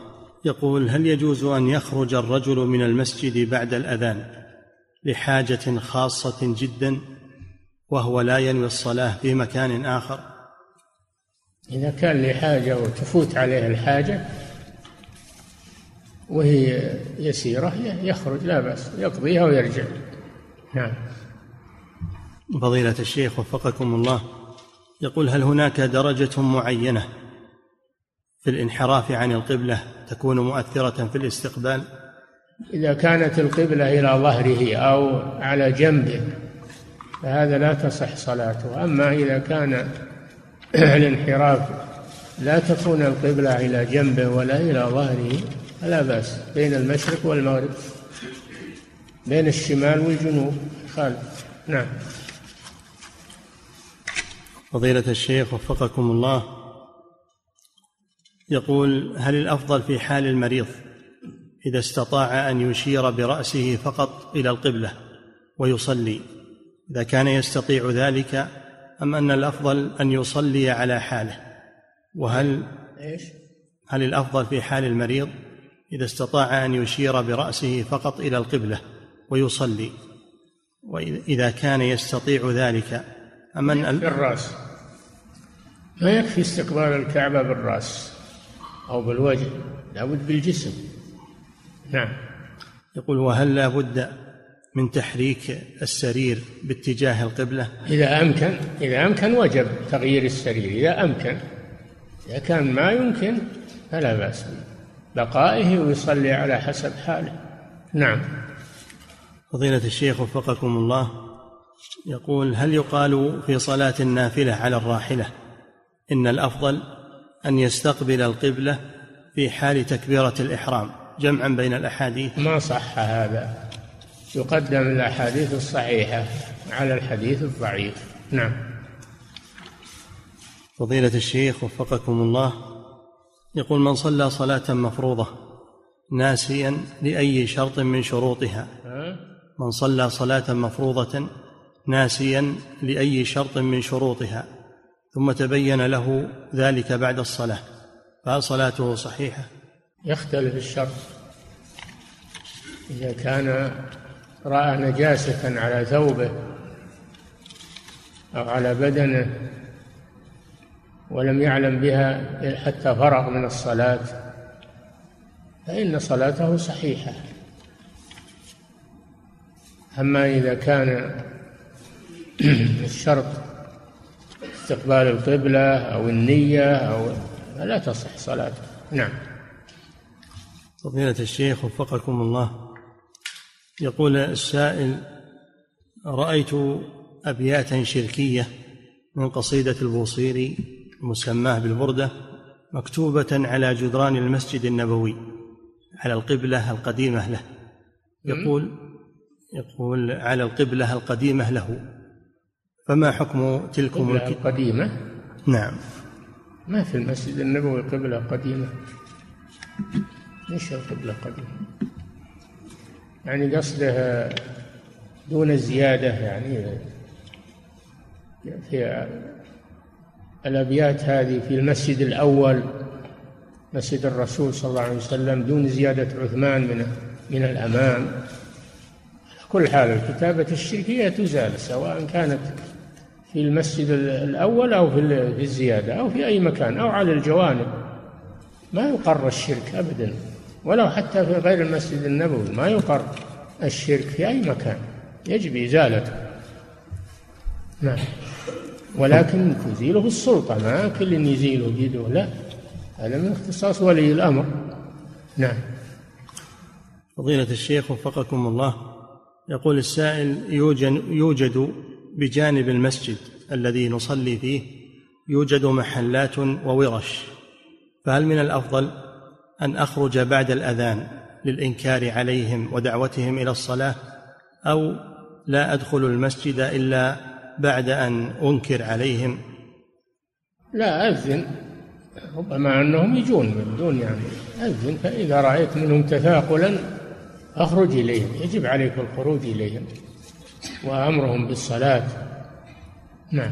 يقول هل يجوز أن يخرج الرجل من المسجد بعد الأذان لحاجة خاصة جدا وهو لا ينوي الصلاة في مكان آخر؟ إذا كان لحاجة وتفوت عليه الحاجة وهي يسيرة يخرج لا بأس يقضيها ويرجع. نعم. فضيلة الشيخ وفقكم الله يقول هل هناك درجة معينة في الانحراف عن القبلة تكون مؤثرة في الاستقبال؟ إذا كانت القبلة إلى ظهره أو على جنبه فهذا لا تصح صلاته. أما إذا كان الانحراف لا تكون القبلة إلى جنبه ولا إلى ظهره فلا بأس بين المشرق والمغرب. بين الشمال والجنوب. خالف نعم. فضيلة الشيخ وفقكم الله. يقول هل الأفضل في حال المريض إذا استطاع أن يشير برأسه فقط إلى القبلة ويصلي إذا كان يستطيع ذلك أم أن الأفضل أن يصلي على حاله؟ وهل إيش؟ هل الأفضل في حال المريض إذا استطاع أن يشير برأسه فقط إلى القبلة ويصلي. وإذا كان يستطيع ذلك أم أن بالرأس ما يكفي استقبال الكعبة بالرأس أو بالوجه لابد بالجسم. نعم. يقول وهل لا بد من تحريك السرير باتجاه القبلة؟ إذا أمكن إذا أمكن وجب تغيير السرير إذا أمكن. إذا كان ما يمكن فلا بأس بقائه ويصلي على حسب حاله. نعم. فضيلة الشيخ وفقكم الله يقول هل يقال في صلاة النافلة على الراحلة إن الأفضل أن يستقبل القبلة في حال تكبيرة الإحرام جمعا بين الأحاديث؟ ما صح هذا. يقدم الأحاديث الصحيحة على الحديث الضعيف. نعم. فضيلة الشيخ وفقكم الله يقول من صلى صلاة مفروضة ناسيا لأي شرط من شروطها. من صلى صلاة مفروضة ناسيا لأي شرط من شروطها ثم تبين له ذلك بعد الصلاة فهل صلاته صحيحة؟ يختلف الشرط إذا كان رأى نجاسة على ثوبه أو على بدنه ولم يعلم بها حتى فرغ من الصلاة فإن صلاته صحيحة أما إذا كان الشرط استقبال القبلة أو النية أو لا تصح صلاته. نعم. فضيلة الشيخ وفقكم الله. يقول السائل رأيت أبياتا شركية من قصيدة البوصيري المسماه بالبردة مكتوبة على جدران المسجد النبوي على القبلة القديمة له. يقول يقول على القبلة القديمة له. فما حكم تلكم القديمة؟ نعم. ما في المسجد النبوي قبلة قديمة. إيش القبلة قديمة؟ يعني قصده دون الزيادة يعني. في الأبيات هذه في المسجد الأول مسجد الرسول صلى الله عليه وسلم دون زيادة عثمان من من الأمام. كل حال الكتابة الشركية تزال سواء كانت في المسجد الأول أو في الزيادة أو في أي مكان أو على الجوانب. ما يقر الشرك أبدا ولو حتى في غير المسجد النبوي ما يقر الشرك في أي مكان. يجب إزالته. نعم. ولكن تزيله السلطة ما كل يزيله بيده لا. هذا من اختصاص ولي الأمر. نعم. فضيلة الشيخ وفقكم الله. يقول السائل يوجد, يوجد بجانب المسجد الذي نصلي فيه يوجد محلات وورش فهل من الأفضل أن أخرج بعد الأذان للإنكار عليهم ودعوتهم إلى الصلاة أو لا أدخل المسجد إلا بعد أن أنكر عليهم؟ لا أذن ربما أنهم يجون من دون يعني أذن فإذا رأيت منهم تثاقلا أخرج إليهم يجب عليك الخروج إليهم وأمرهم بالصلاة. نعم.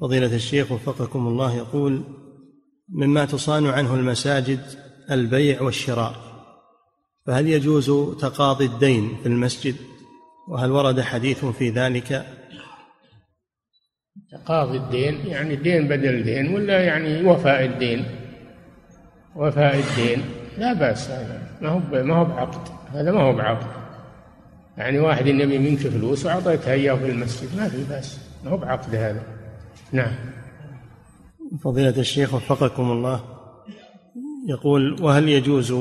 فضيلة الشيخ وفقكم الله يقول مما تصان عنه المساجد البيع والشراء فهل يجوز تقاضي الدين في المسجد؟ وهل ورد حديث في ذلك؟ تقاضي الدين يعني دين بدل دين ولا يعني وفاء الدين؟ وفاء الدين. لا بأس هذا ما هو ما هو بعقد هذا ما هو بعقد. يعني واحد يبي منك فلوس وأعطيتها إياه في المسجد ما في بأس ما هو بعقد هذا. نعم. فضيلة الشيخ وفقكم الله. يقول وهل يجوز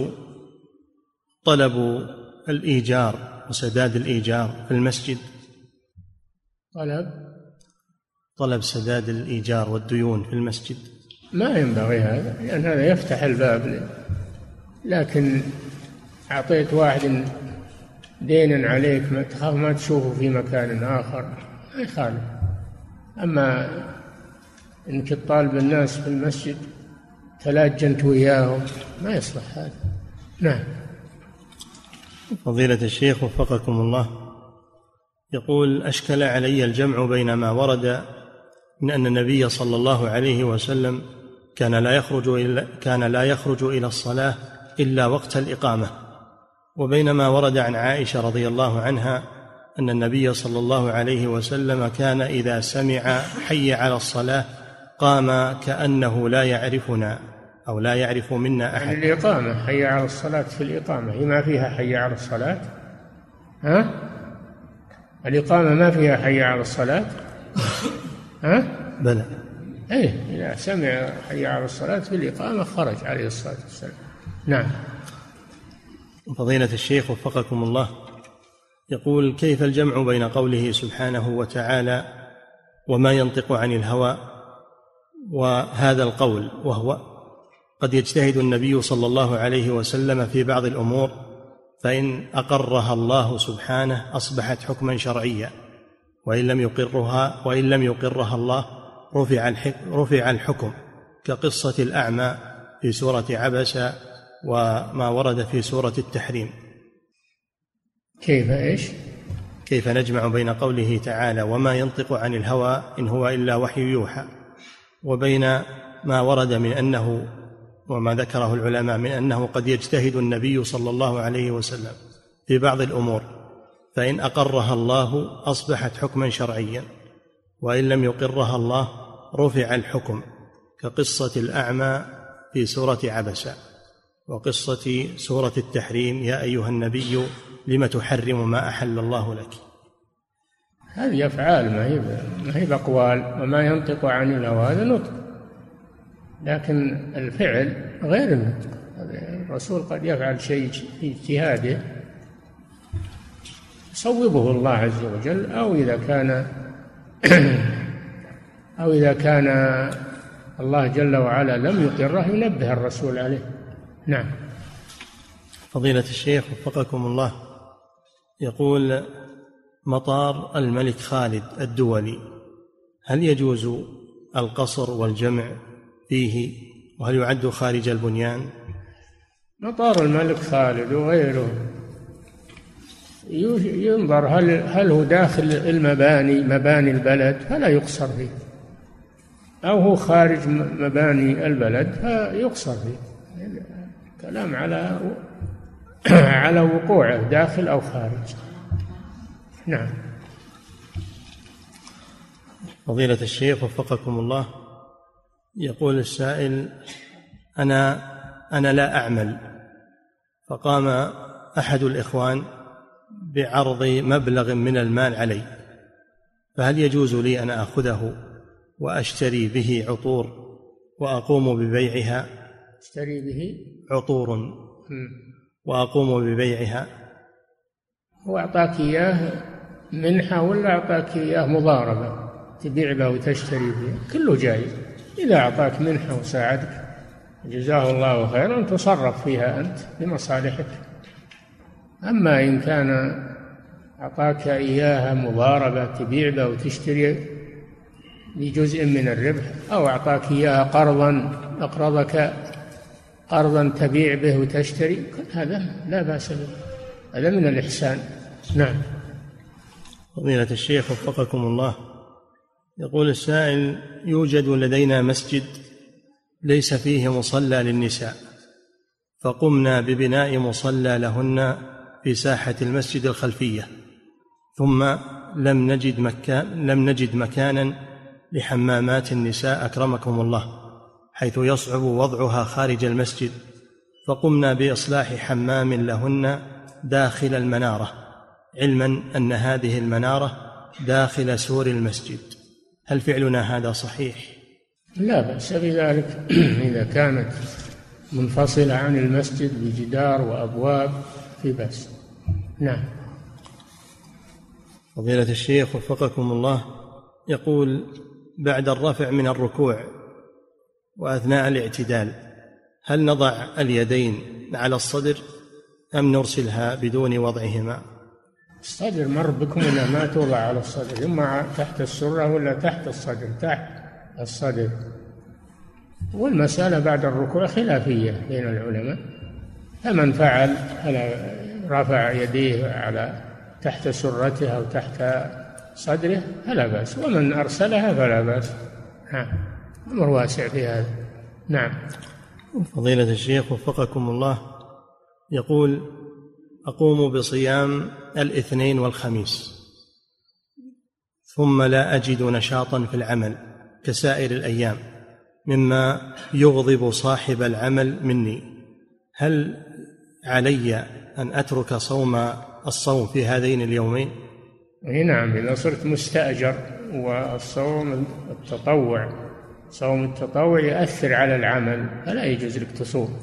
طلب الإيجار وسداد الإيجار في المسجد؟ طلب؟ طلب سداد الإيجار والديون في المسجد. ما ينبغي هذا لأن هذا يفتح الباب لكن أعطيت واحد دينا عليك ما تخاف ما تشوفه في مكان آخر ما يخالف. أما إنك تطالب الناس في المسجد تلاج أنت وياهم ما يصلح هذا. نعم. فضيلة الشيخ وفقكم الله. يقول أشكل علي الجمع بين ما ورد من أن النبي صلى الله عليه وسلم كان لا يخرج إلى كان لا يخرج إلى الصلاة إلا وقت الإقامة. وبينما ورد عن عائشة رضي الله عنها أن النبي صلى الله عليه وسلم كان إذا سمع حي على الصلاة قام كأنه لا يعرفنا أو لا يعرف منا أحد. يعني الإقامة حي على الصلاة في الإقامة. هي ما فيها حي على الصلاة؟ ها؟ الإقامة ما فيها حي على الصلاة؟ ها؟ بلى. إيه إذا سمع حي على الصلاة في الإقامة خرج عليه الصلاة والسلام. نعم. فضيلة الشيخ وفقكم الله يقول كيف الجمع بين قوله سبحانه وتعالى وما ينطق عن الهوى وهذا القول وهو قد يجتهد النبي صلى الله عليه وسلم في بعض الأمور فإن أقرها الله سبحانه أصبحت حكما شرعيا وإن لم يقرها وإن لم يقرها الله رفع رفع الحكم كقصة الأعمى في سورة عبس وما ورد في سورة التحريم كيف إيش؟ كيف نجمع بين قوله تعالى وما ينطق عن الهوى إن هو إلا وحي يوحى وبين ما ورد من أنه وما ذكره العلماء من أنه قد يجتهد النبي صلى الله عليه وسلم في بعض الأمور فإن أقرها الله أصبحت حكما شرعيا وإن لم يقرها الله رفع الحكم كقصة الأعمى في سورة عبسة وقصة سورة التحريم يا أيها النبي لم تحرم ما أحل الله لك؟ هذه أفعال ما هي ما هي بأقوال وما ينطق عن الهوى هذا نطق. لكن الفعل غير النطق. الرسول قد يفعل شيء في اجتهاده يصوبه الله عز وجل أو إذا كان أو إذا كان الله جل وعلا لم يقره ينبه الرسول عليه. نعم. فضيلة الشيخ وفقكم الله يقول مطار الملك خالد الدولي هل يجوز القصر والجمع فيه؟ وهل يعد خارج البنيان؟ مطار الملك خالد وغيره. ينظر هل هل هو داخل المباني مباني البلد؟ فلا يقصر فيه. أو هو خارج مباني البلد؟ فيقصر فيه. كلام على على وقوعه داخل أو خارج. نعم. فضيلة الشيخ وفقكم الله يقول السائل أنا أنا لا أعمل. فقام أحد الإخوان بعرض مبلغ من المال علي. فهل يجوز لي أن آخذه وأشتري به عطور وأقوم ببيعها؟ اشتري به؟ عطور. وأقوم ببيعها. هو أعطاك إياه منحة ولا أعطاك إياه مضاربة؟ تبيع به وتشتري به. كله جايز. إذا أعطاك منحة وساعدك جزاه الله خيرا تصرف فيها أنت لمصالحك أما إن كان أعطاك إياها مضاربة تبيع به وتشتري بجزء من الربح أو أعطاك إياها قرضا أقرضك قرضا تبيع به وتشتري؟ هذا لا بأس به. هذا من الإحسان. نعم. فضيلة الشيخ وفقكم الله. يقول السائل يوجد لدينا مسجد ليس فيه مصلى للنساء فقمنا ببناء مصلى لهن في ساحة المسجد الخلفية ثم لم نجد مكان لم نجد مكانا لحمامات النساء أكرمكم الله. حيث يصعب وضعها خارج المسجد فقمنا بإصلاح حمام لهن داخل المنارة علما أن هذه المنارة داخل سور المسجد. هل فعلنا هذا صحيح؟ لا بأس بذلك. إذا كانت منفصلة عن المسجد بجدار وأبواب في بأس. نعم. فضيلة الشيخ وفقكم الله يقول بعد الرفع من الركوع وأثناء الاعتدال هل نضع اليدين على الصدر أم نرسلها بدون وضعهما؟ الصدر مر بكم ولا ما توضع على الصدر اما تحت السرة ولا تحت الصدر تحت الصدر. والمسألة بعد الركوع خلافية بين العلماء. فمن فعل رفع يديه على تحت سرته أو تحت صدره فلا بأس ومن أرسلها فلا بأس. نعم أمر واسع في هذا. نعم. فضيلة الشيخ وفقكم الله يقول أقوم بصيام الاثنين والخميس ثم لا أجد نشاطا في العمل كسائر الأيام مما يغضب صاحب العمل مني. هل علي أن أترك صوم الصوم في هذين اليومين؟ نعم إذا صرت مستأجر والصوم التطوع صوم التطوع يؤثر على العمل فلا يجوز لك تصوم.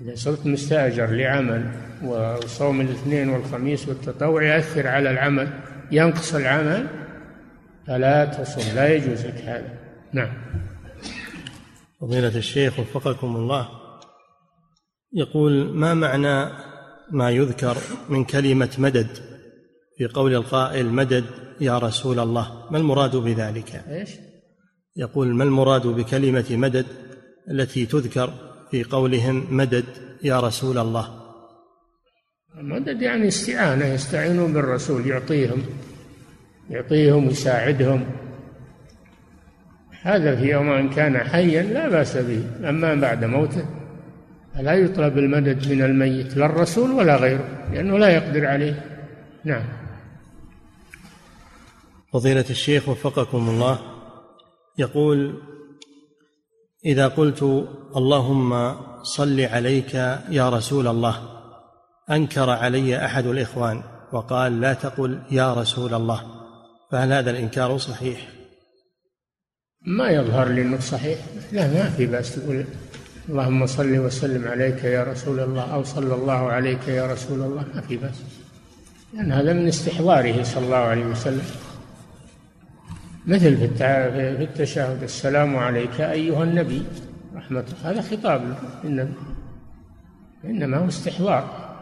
إذا صرت مستأجر لعمل وصوم الاثنين والخميس والتطوع يؤثر على العمل ينقص العمل فلا تصوم لا يجوز لك هذا. نعم. فضيلة الشيخ وفقكم الله. يقول ما معنى ما يذكر من كلمة مدد؟ في قول القائل مدد يا رسول الله. ما المراد بذلك؟ إيش؟ يقول ما المراد بكلمة مدد التي تذكر في قولهم مدد يا رسول الله؟ المدد يعني استعانة يستعينون بالرسول يعطيهم يعطيهم ويساعدهم هذا في يوم أن كان حيا لا بأس به أما بعد موته. فلا يطلب المدد من الميت لا الرسول ولا غيره لأنه لا يقدر عليه. نعم. فضيلة الشيخ وفقكم الله. يقول إذا قلت اللهم صل عليك يا رسول الله أنكر علي أحد الإخوان وقال لا تقل يا رسول الله فهل هذا الإنكار صحيح؟ ما يظهر لي إنه صحيح. لا ما في بأس تقول اللهم صل وسلم عليك يا رسول الله أو صلى الله عليك يا رسول الله ما في بأس. لأن هذا من استحضاره صلى الله عليه وسلم. مثل في التشهد السلام عليك أيها النبي. رحمة هذا خطاب للنبي إنما هو استحضار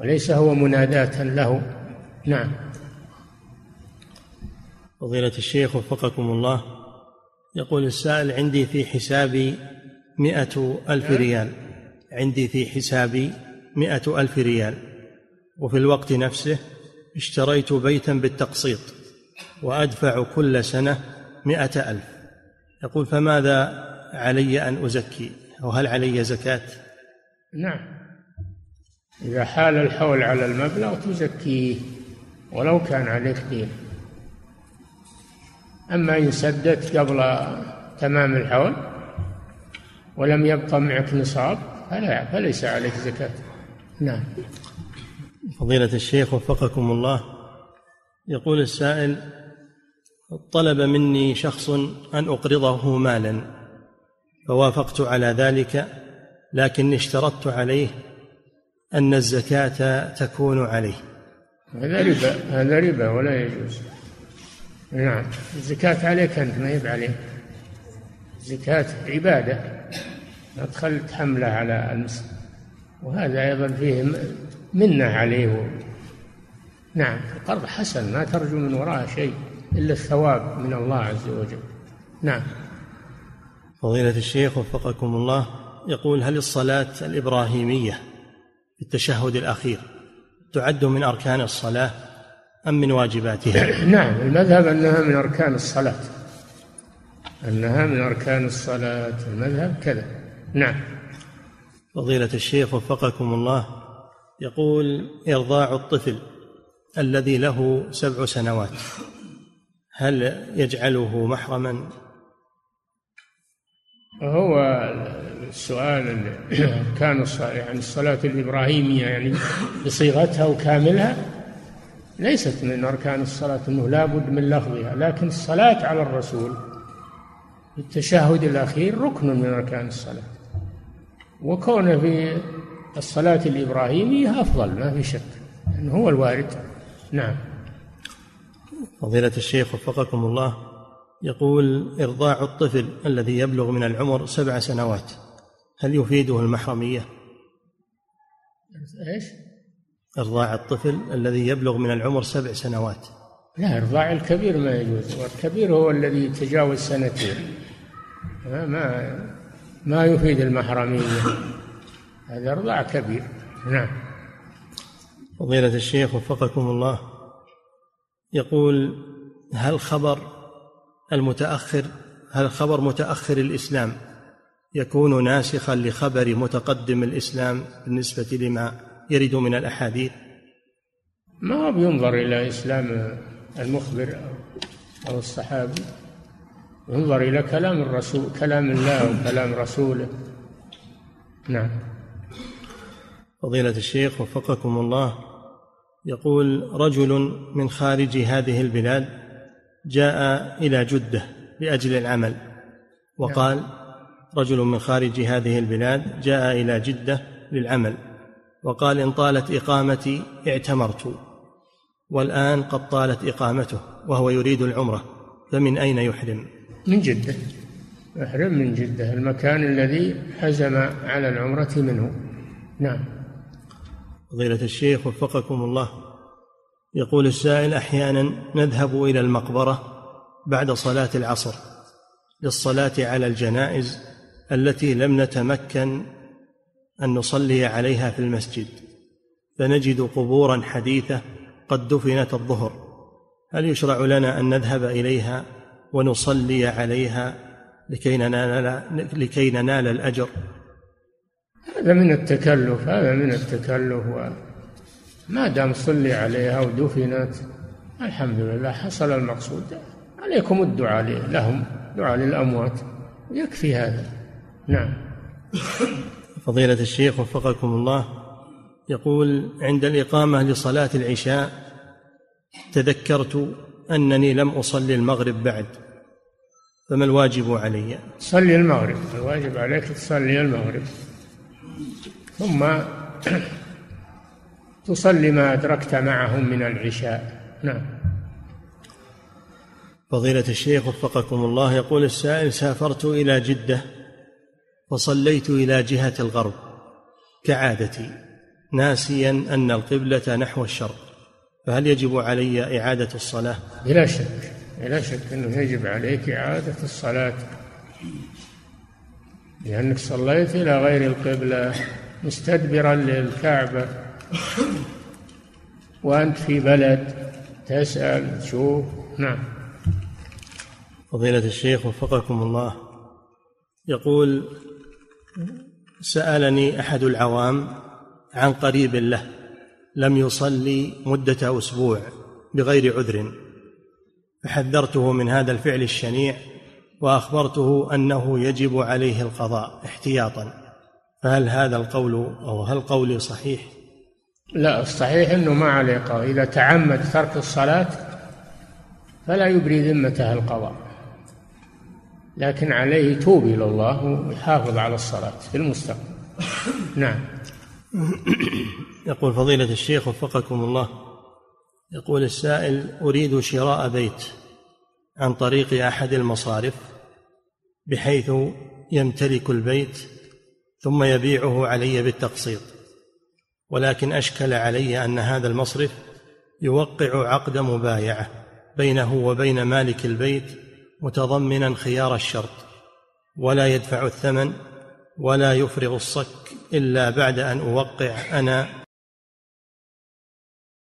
وليس هو مناداة له. نعم. فضيلة الشيخ وفقكم الله. يقول السائل عندي في حسابي مئة ألف ريال. عندي في حسابي مئة ألف ريال. وفي الوقت نفسه اشتريت بيتا بالتقسيط. وأدفع كل سنة مئة ألف. يقول فماذا علي أن أزكي؟ أو هل علي زكاة؟ نعم. إذا حال الحول على المبلغ تزكيه ولو كان عليك دين. أما إن سددت قبل تمام الحول ولم يبقى معك نصاب فلا فليس عليك زكاة. نعم. فضيلة الشيخ وفقكم الله. يقول السائل طلب مني شخص أن أقرضه مالا فوافقت على ذلك لكني اشترطت عليه أن الزكاة تكون عليه. هذا ربا هذا ربا ولا يجوز. نعم الزكاة عليك أنت ما يب عليك. الزكاة عبادة لا تخل تحمله على المسلم. وهذا أيضا فيه منة عليه. نعم. القرض حسن ما ترجو من وراءه شيء إلا الثواب من الله عز وجل. نعم. فضيلة الشيخ وفقكم الله يقول هل الصلاة الإبراهيمية في التشهد الأخير تعد من أركان الصلاة أم من واجباتها؟ نعم المذهب أنها من أركان الصلاة. أنها من أركان الصلاة المذهب كذا. نعم. فضيلة الشيخ وفقكم الله يقول إرضاع الطفل الذي له سبع سنوات. هل يجعله محرما؟ هو السؤال كان يعني الصلاة الإبراهيمية يعني بصيغتها وكاملها ليست من أركان الصلاة أنه لابد من لفظها لكن الصلاة على الرسول التشهد الأخير ركن من أركان الصلاة. وكونه في الصلاة الإبراهيمية أفضل ما في شك لأنه هو الوارد. نعم. فضيلة الشيخ وفقكم الله يقول إرضاع الطفل الذي يبلغ من العمر سبع سنوات هل يفيده المحرمية؟ إيش؟ إرضاع الطفل الذي يبلغ من العمر سبع سنوات. لا إرضاع الكبير ما يجوز والكبير هو الذي يتجاوز سنتين. ما ما, ما يفيد المحرمية. هذا إرضاع كبير. نعم. فضيلة الشيخ وفقكم الله يقول هل خبر المتأخر هل خبر متأخر الإسلام يكون ناسخا لخبر متقدم الإسلام بالنسبة لما يرد من الأحاديث؟ ما هو بينظر إلى إسلام المخبر أو الصحابي؟ ينظر إلى كلام الرسول كلام الله وكلام رسوله. نعم. فضيلة الشيخ وفقكم الله يقول رجل من خارج هذه البلاد جاء إلى جدة لأجل العمل وقال رجل من خارج هذه البلاد جاء إلى جدة للعمل وقال إن طالت إقامتي اعتمرت والآن قد طالت إقامته وهو يريد العمرة فمن أين يحرم؟ من جدة يحرم من جدة المكان الذي حزم على العمرة منه نعم. فضيلة الشيخ وفقكم الله. يقول السائل أحيانا نذهب إلى المقبرة بعد صلاة العصر للصلاة على الجنائز التي لم نتمكن أن نصلي عليها في المسجد فنجد قبورا حديثة قد دفنت الظهر. هل يشرع لنا أن نذهب إليها ونصلي عليها لكي ننال, لكي ننال الأجر؟ هذا من التكلف هذا من التكلف. ما دام صلي عليها ودفنت الحمد لله حصل المقصود. عليكم الدعاء لهم دعاء للأموات. يكفي هذا. نعم. فضيلة الشيخ وفقكم الله يقول عند الإقامة لصلاة العشاء تذكرت أنني لم أصلي المغرب بعد فما الواجب علي؟ صلي المغرب. الواجب عليك تصلي المغرب. ثم تصلي ما أدركت معهم من العشاء. نعم. فضيلة الشيخ وفقكم الله يقول السائل سافرت إلى جدة وصليت إلى جهة الغرب كعادتي ناسيا أن القبلة نحو الشرق فهل يجب علي إعادة الصلاة؟ بلا شك بلا شك أنه يجب عليك إعادة الصلاة لأنك صليت إلى غير القبلة. مستدبرا للكعبة. وأنت في بلد تسأل تشوف. نعم. فضيلة الشيخ وفقكم الله. يقول سألني أحد العوام عن قريب له لم يصلي مدة أسبوع بغير عذر. فحذرته من هذا الفعل الشنيع وأخبرته أنه يجب عليه القضاء احتياطا. فهل هذا القول أو هل قولي صحيح؟ لا الصحيح أنه ما عليه قضاء إذا تعمد ترك الصلاة فلا يبري ذمته القضاء. لكن عليه توب إلى الله ويحافظ على الصلاة في المستقبل. نعم. يقول فضيلة الشيخ وفقكم الله يقول السائل أريد شراء بيت عن طريق أحد المصارف بحيث يمتلك البيت ثم يبيعه علي بالتقسيط. ولكن أشكل علي أن هذا المصرف يوقع عقد مبايعة بينه وبين مالك البيت متضمنا خيار الشرط ولا يدفع الثمن ولا يفرغ الصك إلا بعد أن أوقع أنا